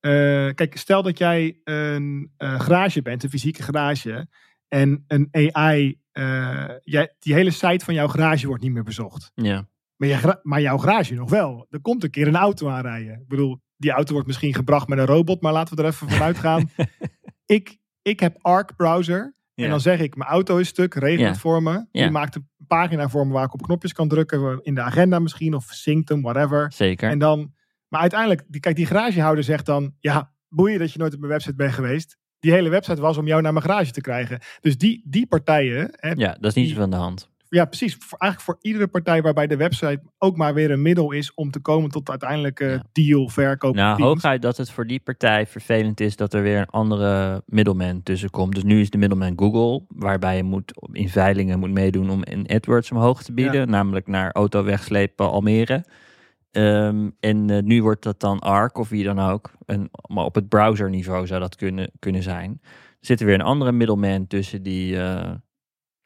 Uh, kijk, stel dat jij een uh, garage bent, een fysieke garage. En een AI. Uh, jij, die hele site van jouw garage wordt niet meer bezocht. Ja. Maar, je, maar jouw garage nog wel. Er komt een keer een auto aanrijden. Ik bedoel, die auto wordt misschien gebracht met een robot, maar laten we er even vanuit gaan. ik, ik heb Arc browser. En dan zeg ik, mijn auto is stuk, regel het voor me. Die maakt een pagina voor me waar ik op knopjes kan drukken. In de agenda misschien, of synct hem, whatever. Zeker. En dan, maar uiteindelijk, die, kijk, die garagehouder zegt dan, ja, boeien dat je nooit op mijn website bent geweest. Die hele website was om jou naar mijn garage te krijgen. Dus die, die partijen. Hè, ja, dat is niet zo van de hand. Ja, precies. Voor, eigenlijk voor iedere partij waarbij de website ook maar weer een middel is om te komen tot uiteindelijke ja. deal, verkoop. Nou, hooguit dat het voor die partij vervelend is dat er weer een andere middelman tussen komt. Dus nu is de middelman Google, waarbij je moet in veilingen moet meedoen om in AdWords omhoog te bieden, namelijk naar auto wegslepen Almere. Ehm, en uh, nu wordt dat dan ARC of wie dan ook. En, maar op het browserniveau zou dat kunnen, kunnen zijn. Er zit er weer een andere middelman tussen die, uh,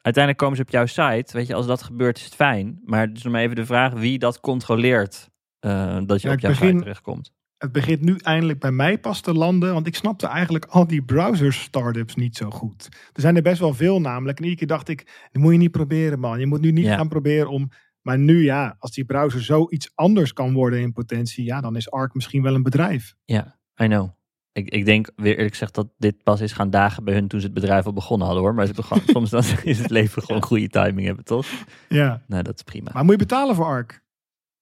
uiteindelijk komen ze op jouw site. Weet je, als dat gebeurt is het fijn. Maar dus om even de vraag wie dat controleert uh, dat je op jouw begin, site terechtkomt. Het begint nu eindelijk bij mij pas te landen. Want ik snapte eigenlijk al die browser startups niet zo goed. Er zijn er best wel veel namelijk. En iedere keer dacht ik, dat moet je niet proberen man. Je moet nu niet gaan proberen om... Maar nu ja, als die browser zoiets anders kan worden in potentie. Ja, dan is Arc misschien wel een bedrijf. Ja, I know. Ik, ik denk weer eerlijk gezegd dat dit pas is gaan dagen bij hun toen ze het bedrijf al begonnen hadden hoor. Maar gewoon, soms dan is het leven gewoon goede timing hebben, toch? Ja. Nou, dat is prima. Maar moet je betalen voor ARC?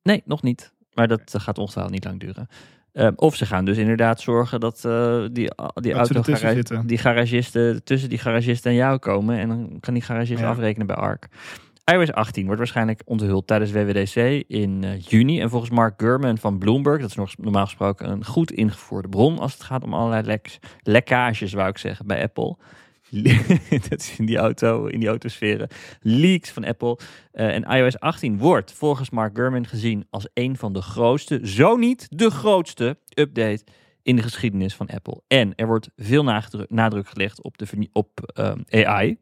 Nee, nog niet. Maar dat gaat ongetwijfeld niet lang duren. Um, of ze gaan dus inderdaad zorgen dat uh, die, die auto die garagisten tussen die garagisten en jou komen. En dan kan die garagist ja. afrekenen bij ARC iOS 18 wordt waarschijnlijk onthuld tijdens WWDC in uh, juni. En volgens Mark Gurman van Bloomberg, dat is nog normaal gesproken een goed ingevoerde bron als het gaat om allerlei lek lekkages, wou ik zeggen, bij Apple. dat is in die auto, in die autosferen. Leaks van Apple. Uh, en iOS 18 wordt volgens Mark Gurman gezien als een van de grootste, zo niet de grootste update in de geschiedenis van Apple. En er wordt veel nadruk, gelegd op, de, op ehm, AI.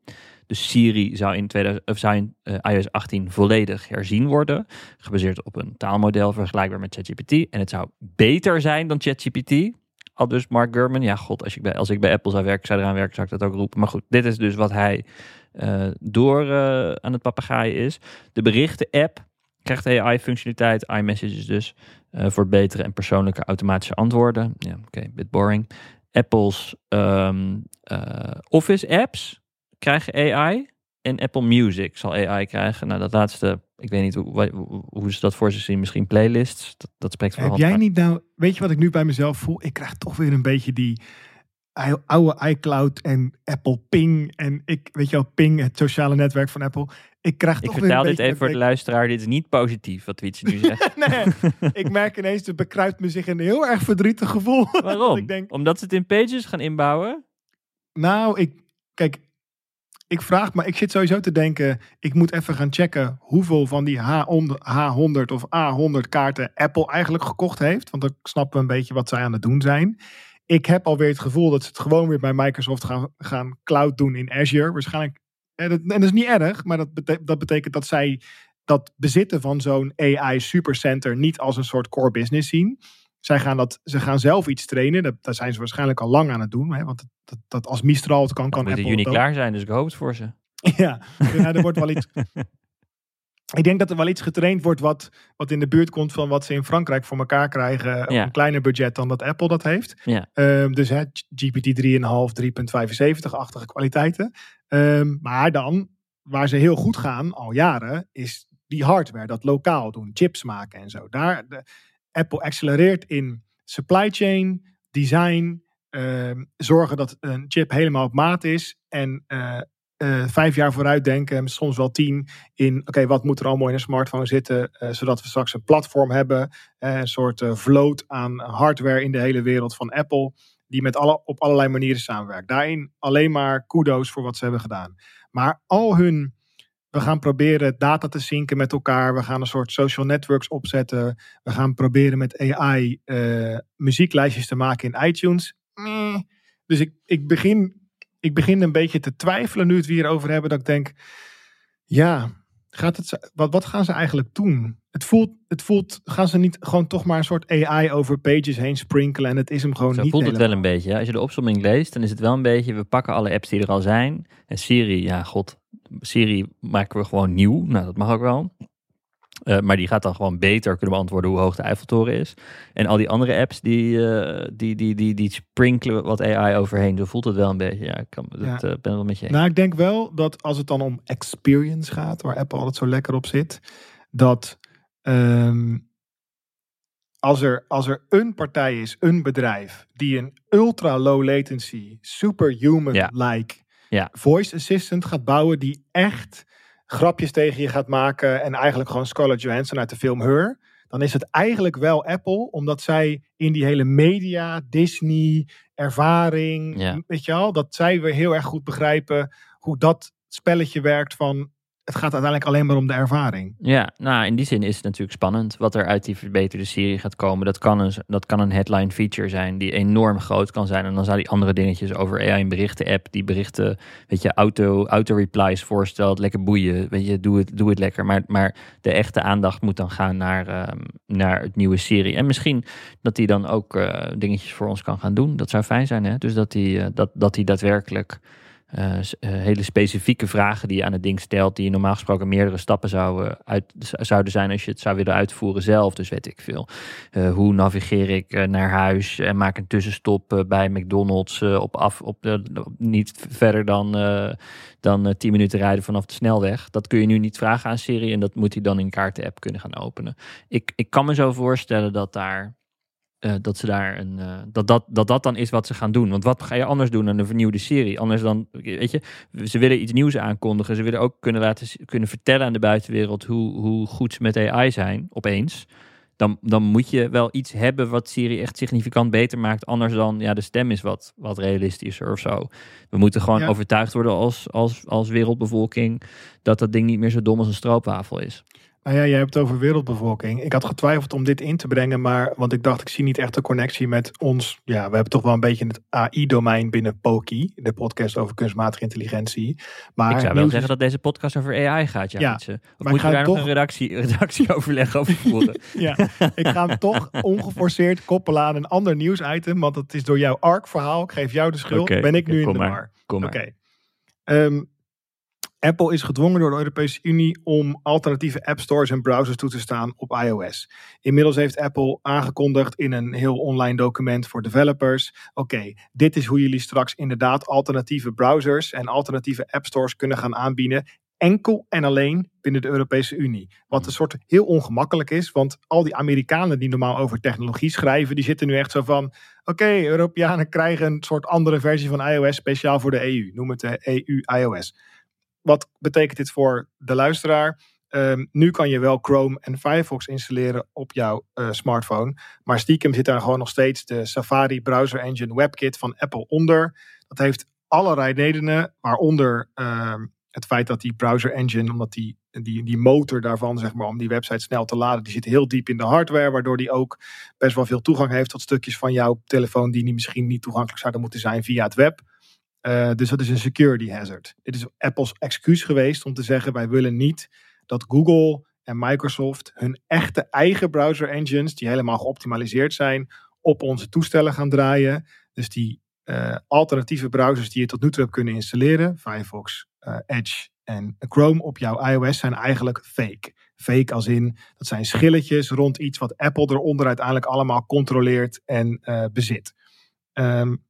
Dus Siri zou in, 2000, of zou in uh, iOS 18 volledig herzien worden. Gebaseerd op een taalmodel vergelijkbaar met ChatGPT. En het zou beter zijn dan ChatGPT. Al dus Mark Gurman. Ja, god, als ik, bij, als ik bij Apple zou werken, zou eraan werken, zou ik dat ook roepen. Maar goed, dit is dus wat hij uh, door uh, aan het papegaaien is. De berichten-app krijgt AI-functionaliteit, iMessages dus, voor betere en persoonlijke automatische antwoorden. Ja, oké, bit boring. Apple's um, Office apps krijgen AI. En Apple Music zal AI krijgen. Nou, dat laatste, ik weet niet hoe, hoe ze dat voor zich zien. Misschien playlists. Dat, dat spreekt voor Heb jij niet nou, weet je wat ik nu bij mezelf voel? Ik krijg toch weer een beetje die oude iCloud en Apple Ping. En ik, weet je wel, Ping, het sociale netwerk van Apple. Ik krijg toch ik vertel dit even voor de luisteraar. Dit is niet positief wat Wietse nu zegt. nee, ik merk ineens, het bekruipt me zich een heel erg verdrietig gevoel. Waarom? ik denk, Omdat ze het in Pages gaan inbouwen? Nou, ik, kijk, ik vraag me, ik zit sowieso te denken, ik moet even gaan checken hoeveel van die H100 of A100 kaarten Apple eigenlijk gekocht heeft. Want dan snappen we een beetje wat zij aan het doen zijn. Ik heb alweer het gevoel dat ze het gewoon weer bij Microsoft gaan, gaan cloud doen in Azure. Waarschijnlijk, en dat, en dat is niet erg, maar dat, dat betekent dat zij dat bezitten van zo'n AI supercenter niet als een soort core business zien. Zij gaan, dat, ze gaan zelf iets trainen. Dat, dat zijn ze waarschijnlijk al lang aan het doen. Hè? Want dat, dat, als Mistral het kan, kan Apple in juni klaar zijn, dus ik hoop het voor ze. ja, ja, er wordt wel iets... ik denk dat er wel iets getraind wordt wat, wat in de buurt komt van wat ze in Frankrijk voor elkaar krijgen. Op een kleiner budget dan dat Apple dat heeft. Ja. Um, dus hè, GPT 3,5, 3,75-achtige kwaliteiten. Um, maar dan, waar ze heel goed gaan, al jaren, is die hardware, dat lokaal doen, chips maken en zo. Daar, de, Apple accelereert in supply chain, design, um, zorgen dat een chip helemaal op maat is en uh, uh, vijf jaar vooruit denken, soms wel tien, in oké, wat moet er allemaal in een smartphone zitten, uh, zodat we straks een platform hebben, een soort vloot aan hardware in de hele wereld van Apple, die met alle, op allerlei manieren samenwerkt. Daarin alleen maar kudo's voor wat ze hebben gedaan. Maar al hun, we gaan proberen data te zinken met elkaar, we gaan een soort social networks opzetten, we gaan proberen met AI muzieklijstjes te maken in iTunes. Dus ik, ik begin ik begin een beetje te twijfelen nu het we hierover hebben. Dat ik denk, ja, gaat het, wat, wat gaan ze eigenlijk doen? Het voelt, het voelt, gaan ze niet gewoon toch maar een soort AI over pages heen sprinkelen en het is hem gewoon Zo niet voelt het wel een beetje. Als je de opzomming leest, dan is het wel een beetje, we pakken alle apps die er al zijn. En Siri, ja god, Siri maken we gewoon nieuw. Nou, dat mag ook wel. Uh, maar die gaat dan gewoon beter kunnen beantwoorden hoe hoog de Eiffeltoren is. En al die andere apps, die, uh, die, die, die, die sprinkelen wat AI overheen. Zo voelt het wel een beetje. Ja, ik kan, dat, uh, ben wel met je eens. Nou, ik denk wel dat als het dan om experience gaat, waar Apple altijd zo lekker op zit, dat um, als, er, als er een partij is, een bedrijf, die een ultra low latency, superhuman-like ja. voice assistant gaat bouwen, die echt grapjes tegen je gaat maken en eigenlijk gewoon Scarlett Johansson uit de film Her, dan is het eigenlijk wel Apple, omdat zij in die hele media, Disney, ervaring, ja. weet je al, dat zij weer heel erg goed begrijpen hoe dat spelletje werkt van het gaat uiteindelijk alleen maar om de ervaring. Ja, nou in die zin is het natuurlijk spannend wat er uit die verbeterde serie gaat komen. Dat kan een, dat kan een headline feature zijn die enorm groot kan zijn. En dan zou die andere dingetjes over AI en berichten app, die berichten, weet je, auto, auto replies voorstelt, lekker boeien, weet je, doe het, doe het lekker. Maar, maar de echte aandacht moet dan gaan naar, um, naar het nieuwe serie. En misschien dat die dan ook uh, dingetjes voor ons kan gaan doen. Dat zou fijn zijn, hè? Dus dat die, uh, dat, dat die daadwerkelijk uh, hele specifieke vragen die je aan het ding stelt, die je normaal gesproken meerdere stappen zouden, uit, zouden zijn als je het zou willen uitvoeren zelf. Dus weet ik veel. Hoe navigeer ik naar huis en maak een tussenstop bij McDonald's op af, op de, niet verder dan, dan 10 minuten rijden vanaf de snelweg. Dat kun je nu niet vragen aan Siri en dat moet hij dan in kaarten-app kunnen gaan openen. Ik, ik kan me zo voorstellen dat daar uh, dat ze daar een. Uh, dat, dat, dat dat dan is wat ze gaan doen. Want wat ga je anders doen dan een vernieuwde serie? Anders dan. Weet je, ze willen iets nieuws aankondigen. Ze willen ook kunnen laten kunnen vertellen aan de buitenwereld hoe, hoe goed ze met AI zijn, opeens. Dan, dan moet je wel iets hebben wat Siri echt significant beter maakt. Anders dan, ja, de stem is wat, wat realistischer of zo. We moeten gewoon ja. overtuigd worden als, als, als wereldbevolking dat dat ding niet meer zo dom als een stroopwafel is. Nou ja, jij hebt het over wereldbevolking. Ik had getwijfeld om dit in te brengen, maar want ik dacht, ik zie niet echt de connectie met ons. Ja, we hebben toch wel een beetje het AI-domein binnen Poki, de podcast over kunstmatige intelligentie. Maar ik zou wel zeggen dat deze podcast over AI gaat, ja. ja of moet je daar toch... nog een redactie, redactieoverleg over voeren? ja, ik ga hem toch ongeforceerd koppelen aan een ander nieuwsitem, want het is door jouw ARC-verhaal. Ik geef jou de schuld. Okay, ben ik nu in de war? Kom Oké. Okay. Um, Apple is gedwongen door de Europese Unie om alternatieve app stores en browsers toe te staan op iOS. Inmiddels heeft Apple aangekondigd in een heel online document voor developers: oké, dit is hoe jullie straks inderdaad alternatieve browsers en alternatieve app stores kunnen gaan aanbieden. Enkel en alleen binnen de Europese Unie. Wat een soort heel ongemakkelijk is, want al die Amerikanen die normaal over technologie schrijven, die zitten nu echt zo van: oké, Europeanen krijgen een soort andere versie van iOS speciaal voor de EU. Noem het de EU-iOS wat betekent dit voor de luisteraar? Um, nu kan je wel Chrome en Firefox installeren op jouw uh, smartphone. Maar stiekem zit daar gewoon nog steeds de Safari Browser Engine WebKit van Apple onder. Dat heeft allerlei redenen, waaronder um, het feit dat die browser engine, omdat die, die, die motor daarvan, zeg maar, om die website snel te laden, die zit heel diep in de hardware, waardoor die ook best wel veel toegang heeft tot stukjes van jouw telefoon die misschien niet toegankelijk zouden moeten zijn via het web. Uh, dus dat is een security hazard. Dit is Apple's excuus geweest om te zeggen: wij willen niet dat Google en Microsoft hun echte eigen browser engines, die helemaal geoptimaliseerd zijn, op onze toestellen gaan draaien. Dus die uh, alternatieve browsers die je tot nu toe hebt kunnen installeren, Firefox, uh, Edge en Chrome op jouw iOS zijn eigenlijk fake. Fake als in, dat zijn schilletjes rond iets wat Apple eronder uiteindelijk allemaal controleert en bezit. Um,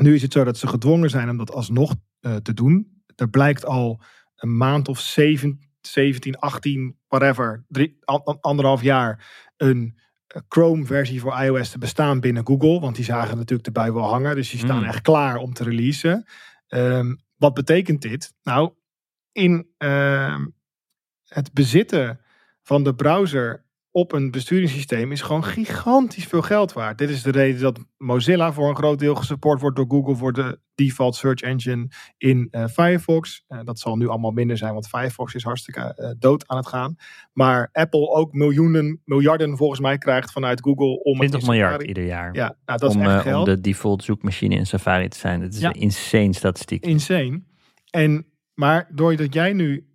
nu is het zo dat ze gedwongen zijn om dat alsnog uh, te doen. Er blijkt al een maand of 7, 17, 18, whatever, drie, anderhalf jaar een Chrome-versie voor iOS te bestaan binnen Google. Want die zagen natuurlijk de bui wel hangen. Dus die staan mm. echt klaar om te releasen. Um, wat betekent dit? Nou, in uh, het bezitten van de browser op een besturingssysteem is gewoon gigantisch veel geld waard. Dit is de reden dat Mozilla voor een groot deel gesupport wordt door Google voor de default search engine in uh, Firefox. Uh, dat zal nu allemaal minder zijn, want Firefox is hartstikke uh, dood aan het gaan. Maar Apple ook miljoenen, miljarden volgens mij krijgt vanuit Google om 20 miljard ieder jaar. Ja, nou, dat om, is echt geld. om de default zoekmachine in Safari te zijn. Dat is ja. een insane statistiek. Insane. En, maar doordat jij nu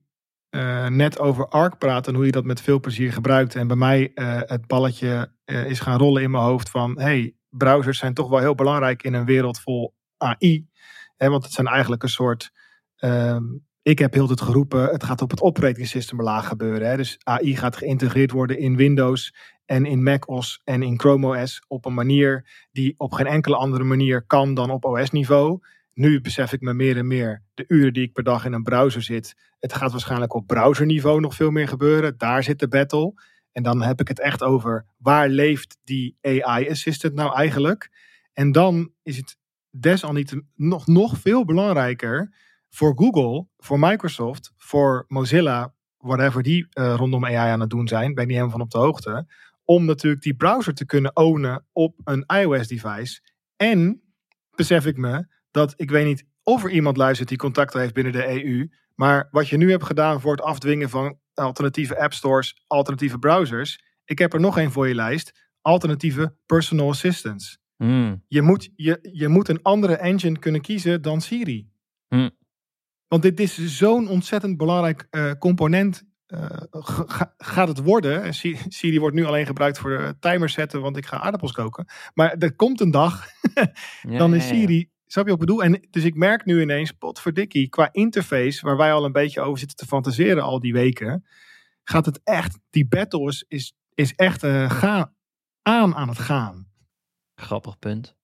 uh, net over ARC praat en hoe je dat met veel plezier gebruikt. En bij mij uh, het balletje uh, is gaan rollen in mijn hoofd van... hey, browsers zijn toch wel heel belangrijk in een wereld vol AI. Hè, want het zijn eigenlijk een soort... Ehm, ik heb heel het geroepen, het gaat op het operating system laag gebeuren. Hè. Dus AI gaat geïntegreerd worden in Windows en in macOS en in Chrome OS op een manier die op geen enkele andere manier kan dan op OS-niveau. Nu besef ik me meer en meer de uren die ik per dag in een browser zit. Het gaat waarschijnlijk op browserniveau nog veel meer gebeuren. Daar zit de battle. En dan heb ik het echt over waar leeft die AI assistant nou eigenlijk? En dan is het desalniettemin nog, nog veel belangrijker voor Google, voor Microsoft, voor Mozilla, whatever die uh, rondom AI aan het doen zijn, ben ik niet helemaal van op de hoogte, om natuurlijk die browser te kunnen ownen op een iOS-device. En besef ik me dat ik weet niet of er iemand luistert die contacten heeft binnen de EU. Maar wat je nu hebt gedaan voor het afdwingen van alternatieve app stores, alternatieve browsers. Ik heb er nog één voor je lijst. Alternatieve personal assistants. Mm. Je, moet, je, je moet een andere engine kunnen kiezen dan Siri. Mm. Want dit is zo'n ontzettend belangrijk uh, component. Uh, ga, gaat het worden? Siri wordt nu alleen gebruikt voor de timer zetten, want ik ga aardappels koken. Maar er komt een dag, dan is Siri Snap je wat ik bedoel? En dus ik merk nu ineens, potverdikkie, qua interface, waar wij al een beetje over zitten te fantaseren al die weken, gaat het echt, die battle is, is, echt uh, gaan, aan aan het gaan. Grappig punt.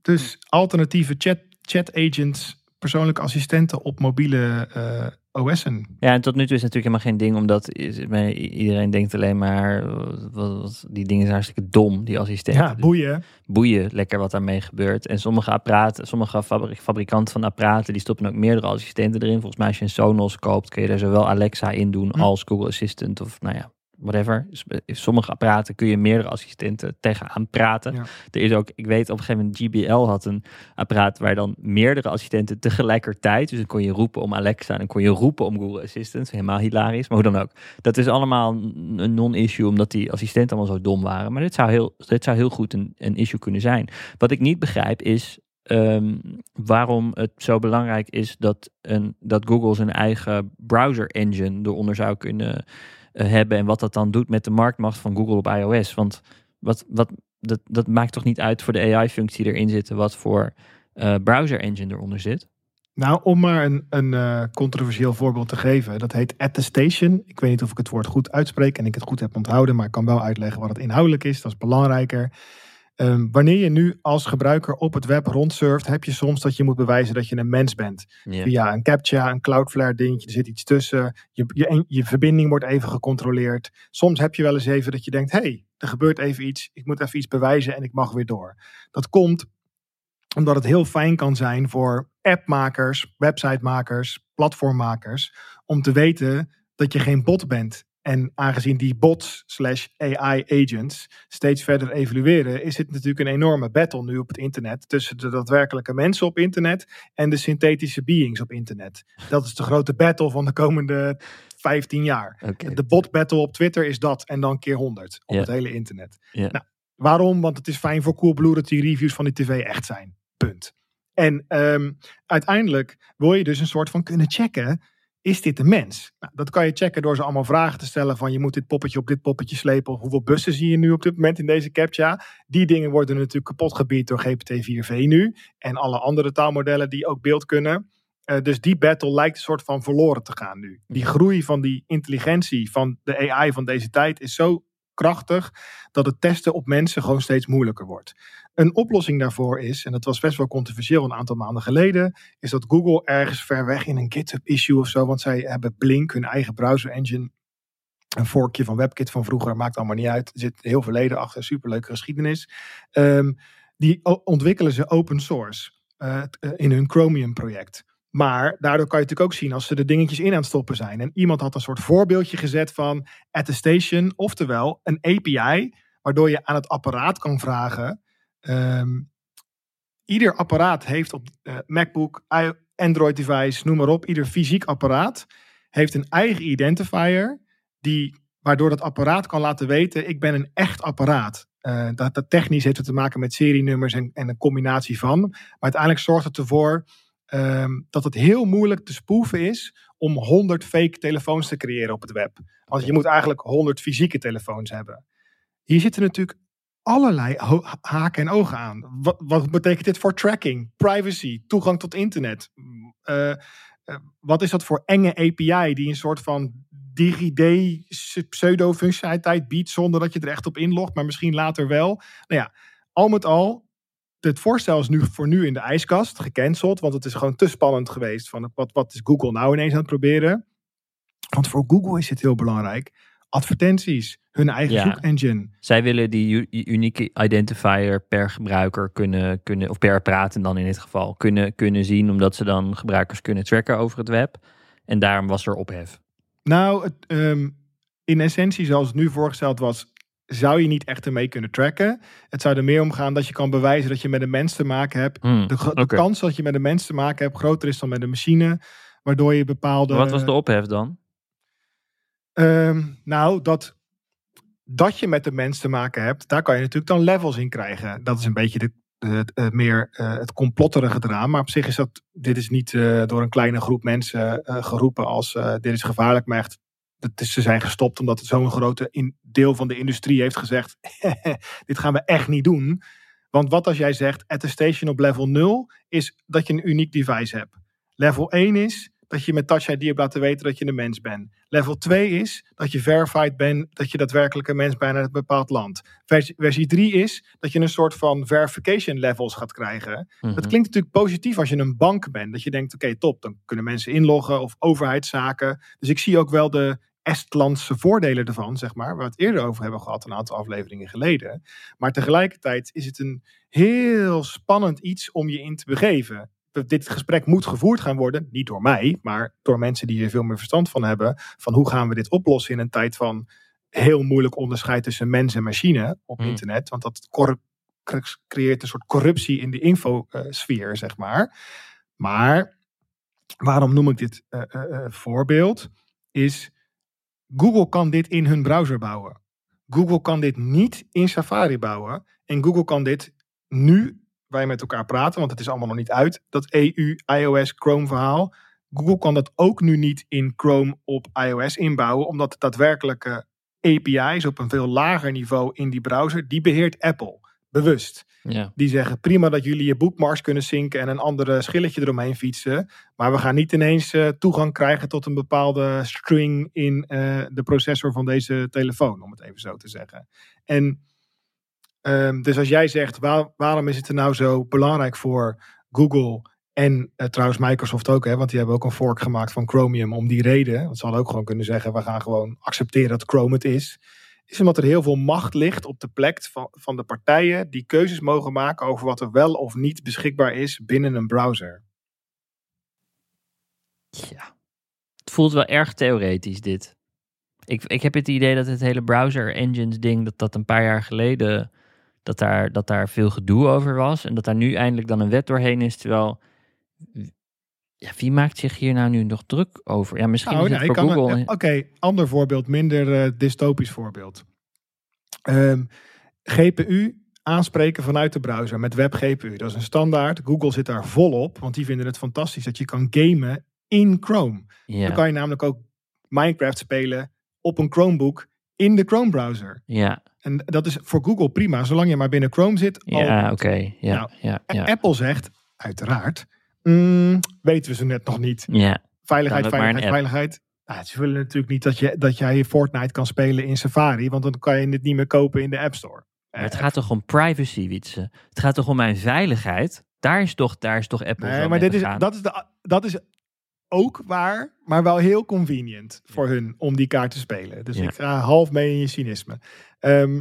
Dus alternatieve chat, chat agents, persoonlijke assistenten op mobiele uh, OS'en. Ja, en tot nu toe is het natuurlijk helemaal geen ding, omdat iedereen denkt alleen maar, wat, die dingen zijn hartstikke dom, die assistenten. Ja, boeien. Boeien, lekker wat daarmee gebeurt. En sommige apparaten, sommige fabrikanten van apparaten, die stoppen ook meerdere assistenten erin. Volgens mij als je een Sonos koopt, kun je daar zowel Alexa in doen hm. als Google Assistant of nou ja, whatever. In sommige apparaten kun je meerdere assistenten tegenaan praten. Er is ook, ik weet op een gegeven moment, GBL had een apparaat waar dan meerdere assistenten tegelijkertijd. Dus dan kon je roepen om Alexa en dan kon je roepen om Google Assistant. Helemaal hilarisch, maar hoe dan ook. Dat is allemaal een non-issue omdat die assistenten allemaal zo dom waren. Maar dit zou heel, dit zou heel goed een, een issue kunnen zijn. Wat ik niet begrijp is, ehm, waarom het zo belangrijk is dat, een, dat Google zijn eigen browser engine eronder zou kunnen eh, hebben en wat dat dan doet met de marktmacht van Google op iOS. Want wat, wat, dat, dat maakt toch niet uit voor de AI-functie erin zitten wat voor uh, browser engine eronder zit? Nou, om maar een, een uh, controversieel voorbeeld te geven. Dat heet attestation. Ik weet niet of ik het woord goed uitspreek en ik het goed heb onthouden, maar ik kan wel uitleggen wat het inhoudelijk is. Dat is belangrijker. Um, wanneer je nu als gebruiker op het web rondsurft, heb je soms dat je moet bewijzen dat je een mens bent. Via een CAPTCHA, een Cloudflare dingetje, er zit iets tussen. Je, je, je verbinding wordt even gecontroleerd. Soms heb je wel eens even dat je denkt, hey, er gebeurt even iets. Ik moet even iets bewijzen en ik mag weer door. Dat komt omdat het heel fijn kan zijn voor appmakers, websitemakers, platformmakers, om te weten dat je geen bot bent. En aangezien die bots slash AI agents steeds verder evolueren, is het natuurlijk een enorme battle nu op het internet tussen de daadwerkelijke mensen op internet en de synthetische beings op internet. Dat is de grote battle van de komende 15 jaar. De bot battle op Twitter is dat en dan keer 100 op het hele internet. Nou, waarom? Want het is fijn voor Coolblue dat die reviews van die tv echt zijn. Punt. En um, uiteindelijk wil je dus een soort van kunnen checken is dit een mens? Nou, dat kan je checken door ze allemaal vragen te stellen van je moet dit poppetje op dit poppetje slepen. Hoeveel bussen zie je nu op dit moment in deze CAPTCHA? Die dingen worden natuurlijk kapot gebied door GPT-4V nu. En alle andere taalmodellen die ook beeld kunnen. dus die battle lijkt een soort van verloren te gaan nu. Die groei van die intelligentie van de AI van deze tijd is zo krachtig dat het testen op mensen gewoon steeds moeilijker wordt. Een oplossing daarvoor is, en dat was best wel controversieel een aantal maanden geleden, is dat Google ergens ver weg in een GitHub issue of zo, want zij hebben Blink, hun eigen browser engine, een vorkje van WebKit van vroeger, maakt allemaal niet uit. Er zit heel verleden achter, superleuke geschiedenis. Um, die ontwikkelen ze open source uh, in hun Chromium project. Maar daardoor kan je natuurlijk ook zien als ze de dingetjes in aan het stoppen zijn. En iemand had een soort voorbeeldje gezet van attestation, oftewel een API, waardoor je aan het apparaat kan vragen. Um, ieder apparaat heeft op uh, MacBook, Android device, noem maar op, ieder fysiek apparaat heeft een eigen identifier die, waardoor dat apparaat kan laten weten, ik ben een echt apparaat. Uh, dat, dat, technisch heeft het te maken met serienummers en, en een combinatie van. Maar uiteindelijk zorgt het ervoor um, dat het heel moeilijk te spoeven is om 100 fake telefoons te creëren op het web. Want je moet eigenlijk 100 fysieke telefoons hebben. Hier zitten natuurlijk allerlei haken en ogen aan. Wat, wat, betekent dit voor tracking, privacy, toegang tot internet? Uh, uh, wat is dat voor enge API die een soort van DigiD pseudo-functionaliteit biedt zonder dat je er echt op inlogt, maar misschien later wel. Nou ja, al met al, het voorstel is nu voor nu in de ijskast gecanceld, want het is gewoon te spannend geweest van wat, wat is Google nou ineens aan het proberen. Want voor Google is het heel belangrijk. Advertenties, hun eigen ja. zoekengine. Zij willen die unieke identifier per gebruiker kunnen, kunnen of per apparaat dan in dit geval, kunnen, kunnen zien, omdat ze dan gebruikers kunnen tracken over het web. En daarom was er ophef. Nou, het, ehm, in essentie, zoals het nu voorgesteld was, zou je niet echt ermee kunnen tracken. Het zou er meer om gaan dat je kan bewijzen dat je met een mens te maken hebt. Hmm, de, kans dat je met een mens te maken hebt groter is dan met een machine. Waardoor je bepaalde. Wat was de ophef dan? Ehm, nou, dat, dat je met een mens te maken hebt, daar kan je natuurlijk dan levels in krijgen. Dat is een beetje de, uh, meer uh, het complotterige eraan. Maar op zich is dat, dit is niet uh, door een kleine groep mensen geroepen als dit is gevaarlijk, maar echt, dat ze zijn gestopt omdat zo'n grote in, deel van de industrie heeft gezegd, dit gaan we echt niet doen. Want wat als jij zegt, attestation op level 0 is dat je een uniek device hebt. Level 1 is, dat je met Touch ID hebt laten weten dat je een mens bent. Level 2 is dat je verified bent dat je daadwerkelijk een mens bent uit een bepaald land. Versie, versie 3 is dat je een soort van verification levels gaat krijgen. Dat mhm. klinkt natuurlijk positief als je een bank bent. Dat je denkt, oké top, dan kunnen mensen inloggen of overheidszaken. Dus ik zie ook wel de Estlandse voordelen ervan, zeg maar, waar we het eerder over hebben gehad, een aantal afleveringen geleden. Maar tegelijkertijd is het een heel spannend iets om je in te begeven dit gesprek moet gevoerd gaan worden, niet door mij, maar door mensen die er veel meer verstand van hebben, van hoe gaan we dit oplossen in een tijd van heel moeilijk onderscheid tussen mens en machine op hmm. internet, want dat creëert een soort corruptie in de infosfeer, zeg maar. Maar waarom noem ik dit uh, uh, voorbeeld? Is Google kan dit in hun browser bouwen. Google kan dit niet in Safari bouwen. En Google kan dit nu wij met elkaar praten, want het is allemaal nog niet uit, dat EU, iOS, Chrome verhaal. Google kan dat ook nu niet in Chrome op iOS inbouwen, omdat de daadwerkelijke API's op een veel lager niveau in die browser, die beheert Apple. Bewust. Ja. Die zeggen prima dat jullie je bookmarks kunnen zinken en een andere schilletje eromheen fietsen. Maar we gaan niet ineens uh, toegang krijgen tot een bepaalde string in uh, de processor van deze telefoon, om het even zo te zeggen. En Um, dus als jij zegt, waar, waarom is het er nou zo belangrijk voor Google en uh, trouwens Microsoft ook, hè, want die hebben ook een fork gemaakt van Chromium om die reden. Want ze hadden ook gewoon kunnen zeggen, we gaan gewoon accepteren dat Chrome het is. Is omdat er heel veel macht ligt op de plek van, van de partijen die keuzes mogen maken over wat er wel of niet beschikbaar is binnen een browser. Ja, het voelt wel erg theoretisch dit. Ik, ik heb het idee dat het hele browser engines ding, dat dat een paar jaar geleden dat daar, dat daar veel gedoe over was. En dat daar nu eindelijk dan een wet doorheen is. Terwijl, ja, wie maakt zich hier nou nu nog druk over? Ja, misschien nou, is het voor Google... Oké, ander voorbeeld, minder uh, dystopisch voorbeeld. Um, ehm, GPU aanspreken vanuit de browser met WebGPU. Dat is een standaard. Google zit daar volop, want die vinden het fantastisch dat je kan gamen in Chrome. Ja. Dan kan je namelijk ook Minecraft spelen op een Chromebook in de Chrome browser. Ja. En dat is voor Google prima, zolang je maar binnen Chrome zit. Ja, oké. Ja, nou, ja, ja, Apple zegt, uiteraard, Mm, weten we ze net nog niet. Ja. Veiligheid, veiligheid, veiligheid. Nou, ze willen natuurlijk niet dat, je, dat jij Fortnite kan spelen in Safari, want dan kan je het niet meer kopen in de App Store. Maar het gaat toch om privacy, Wietse? Het gaat toch om mijn veiligheid? Daar is toch, daar is toch Apple Nee, maar dit is, dat, is de, dat is ook waar, maar wel heel convenient voor hun om die kaart te spelen. Dus Ja. ik ga half mee in je cynisme. Ehm,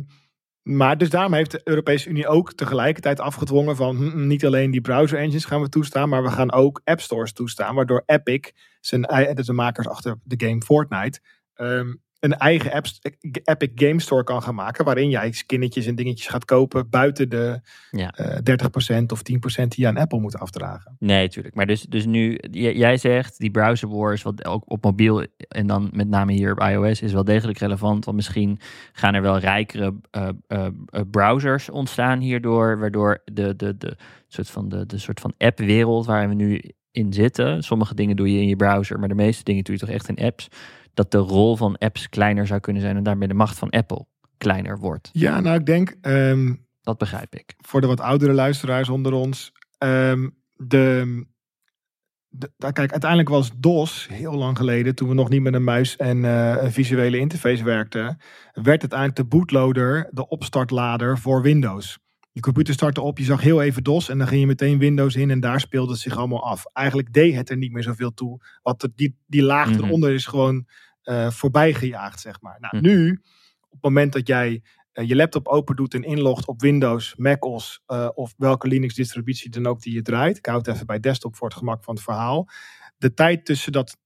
maar dus daarom heeft de Europese Unie ook tegelijkertijd afgedwongen van hm, hm, niet alleen die browser engines gaan we toestaan, maar we gaan ook app stores toestaan, waardoor Epic, zijn, de makers achter de game Fortnite, ehm, een eigen app, Epic Game Store kan gaan maken, waarin jij skinnetjes en dingetjes gaat kopen buiten de Ja. eh 30% of 10% die je aan Apple moet afdragen. Nee, tuurlijk. Maar dus, dus nu, jij zegt die browser wars, wat ook op mobiel en dan met name hier op iOS, is wel degelijk relevant. Want misschien gaan er wel rijkere eh, eh, eh, browsers ontstaan hierdoor, waardoor de, de, de, soort van, de, de soort van app-wereld waar we nu in zitten, sommige dingen doe je in je browser, maar de meeste dingen doe je toch echt in apps, dat de rol van apps kleiner zou kunnen zijn en daarmee de macht van Apple kleiner wordt. Ja, nou ik denk ehm, Dat begrijp ik. voor de wat oudere luisteraars onder ons. ehm, de, de, kijk, uiteindelijk was DOS heel lang geleden, toen we nog niet met een muis en eh, een visuele interface werkten, werd uiteindelijk de bootloader de opstartlader voor Windows. Je computer startte op, je zag heel even DOS en dan ging je meteen Windows in en daar speelde het zich allemaal af. Eigenlijk deed het er niet meer zoveel toe. Want de- die, die laag Mhm. eronder is gewoon eh voorbij gejaagd, zeg maar. Nou, Mhm. nu, op het moment dat jij eh, je laptop open doet en inlogt op Windows, macOS eh, of welke Linux distributie dan ook die je draait. Ik hou het even bij desktop voor het gemak van het verhaal. De tijd tussen dat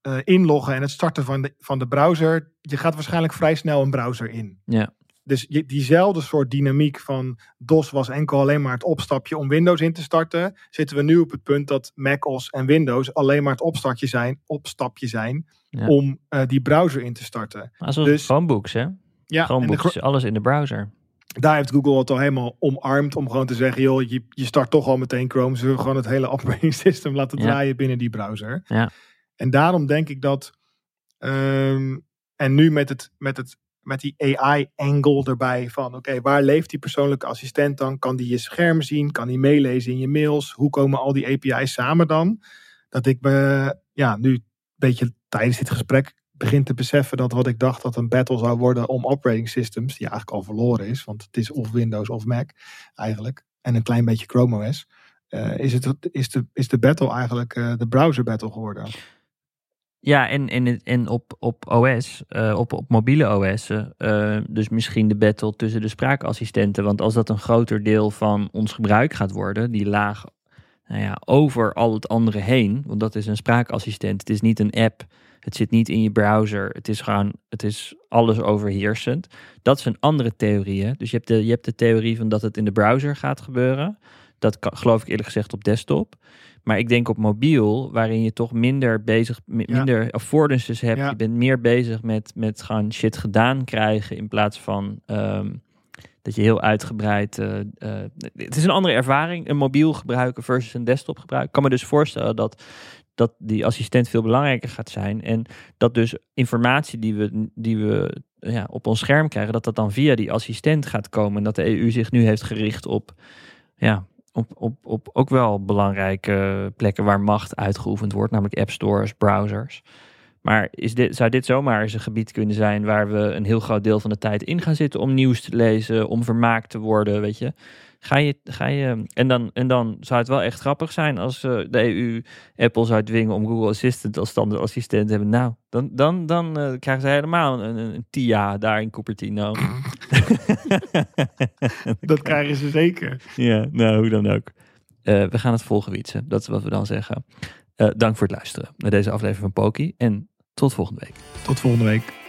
eh, inloggen en het starten van de, van de browser, je gaat waarschijnlijk vrij snel een browser in. Ja. Dus je, diezelfde soort dynamiek van DOS was enkel alleen maar het opstapje om Windows in te starten. Zitten we nu op het punt dat macOS en Windows alleen maar het opstartje zijn, opstapje zijn Ja. om eh, die browser in te starten. Alsof Dus- Chromebooks, hè? Ja, Chromebooks, gro- alles in de browser. daar heeft Google het al helemaal omarmd om gewoon te zeggen, joh, je, je start toch al meteen Chrome, zullen we gewoon het hele operating system laten Ja. draaien binnen die browser. Ja. En daarom denk ik dat, ehm, en nu met, het, met, het, met die AI-angle erbij van, oké, waar leeft die persoonlijke assistent dan? Kan die je scherm zien? Kan die meelezen in je mails? Hoe komen al die API's samen dan? Dat ik me, ja, nu een beetje tijdens dit gesprek begin te beseffen dat wat ik dacht dat een battle zou worden om operating systems, die eigenlijk al verloren is, want het is of Windows of Mac eigenlijk, en een klein beetje Chrome OS, eh, is, het, is, de, is de battle eigenlijk eh, de browser battle geworden. Ja, en, en, en op, op OS, eh, op, op mobiele OS'en, eh, dus misschien de battle tussen de spraakassistenten. Want als dat een groter deel van ons gebruik gaat worden, die laag nou ja, over al het andere heen, want dat is een spraakassistent, het is niet een app, het zit niet in je browser, het is gewoon, het is alles overheersend. Dat een andere theorie. Hè? Dus je hebt, de, je hebt de theorie van dat het in de browser gaat gebeuren. Dat kan, geloof ik eerlijk gezegd op desktop. Maar ik denk op mobiel, waarin je toch minder bezig, mi- Ja. minder affordances hebt. Ja. Je bent meer bezig met, met gewoon shit gedaan krijgen in plaats van ehm, dat je heel uitgebreid. eh, eh, het is een andere ervaring, een mobiel gebruiken versus een desktop gebruiken. Ik kan me dus voorstellen dat, dat die assistent veel belangrijker gaat zijn. En dat dus informatie die we, die we ja, op ons scherm krijgen, dat dat dan via die assistent gaat komen. En dat de EU zich nu heeft gericht op. Ja, op, op, op ook wel belangrijke plekken waar macht uitgeoefend wordt, namelijk app stores, browsers. Maar is dit, zou dit zomaar eens een gebied kunnen zijn waar we een heel groot deel van de tijd in gaan zitten om nieuws te lezen, om vermaakt te worden, weet je? Ga je, ga je, en, dan, en dan zou het wel echt grappig zijn als eh, de EU Apple zou dwingen om Google Assistant als standaard assistent te hebben. Nou, dan, dan, dan eh, krijgen ze helemaal een, een, een TIA daar in Cupertino. Dat krijgen ze zeker. Ja, nou, hoe dan ook. Eh, we gaan het volgen, Wietse. Dat is wat we dan zeggen. Dank voor het luisteren naar deze aflevering van Poki. En tot volgende week. Tot volgende week.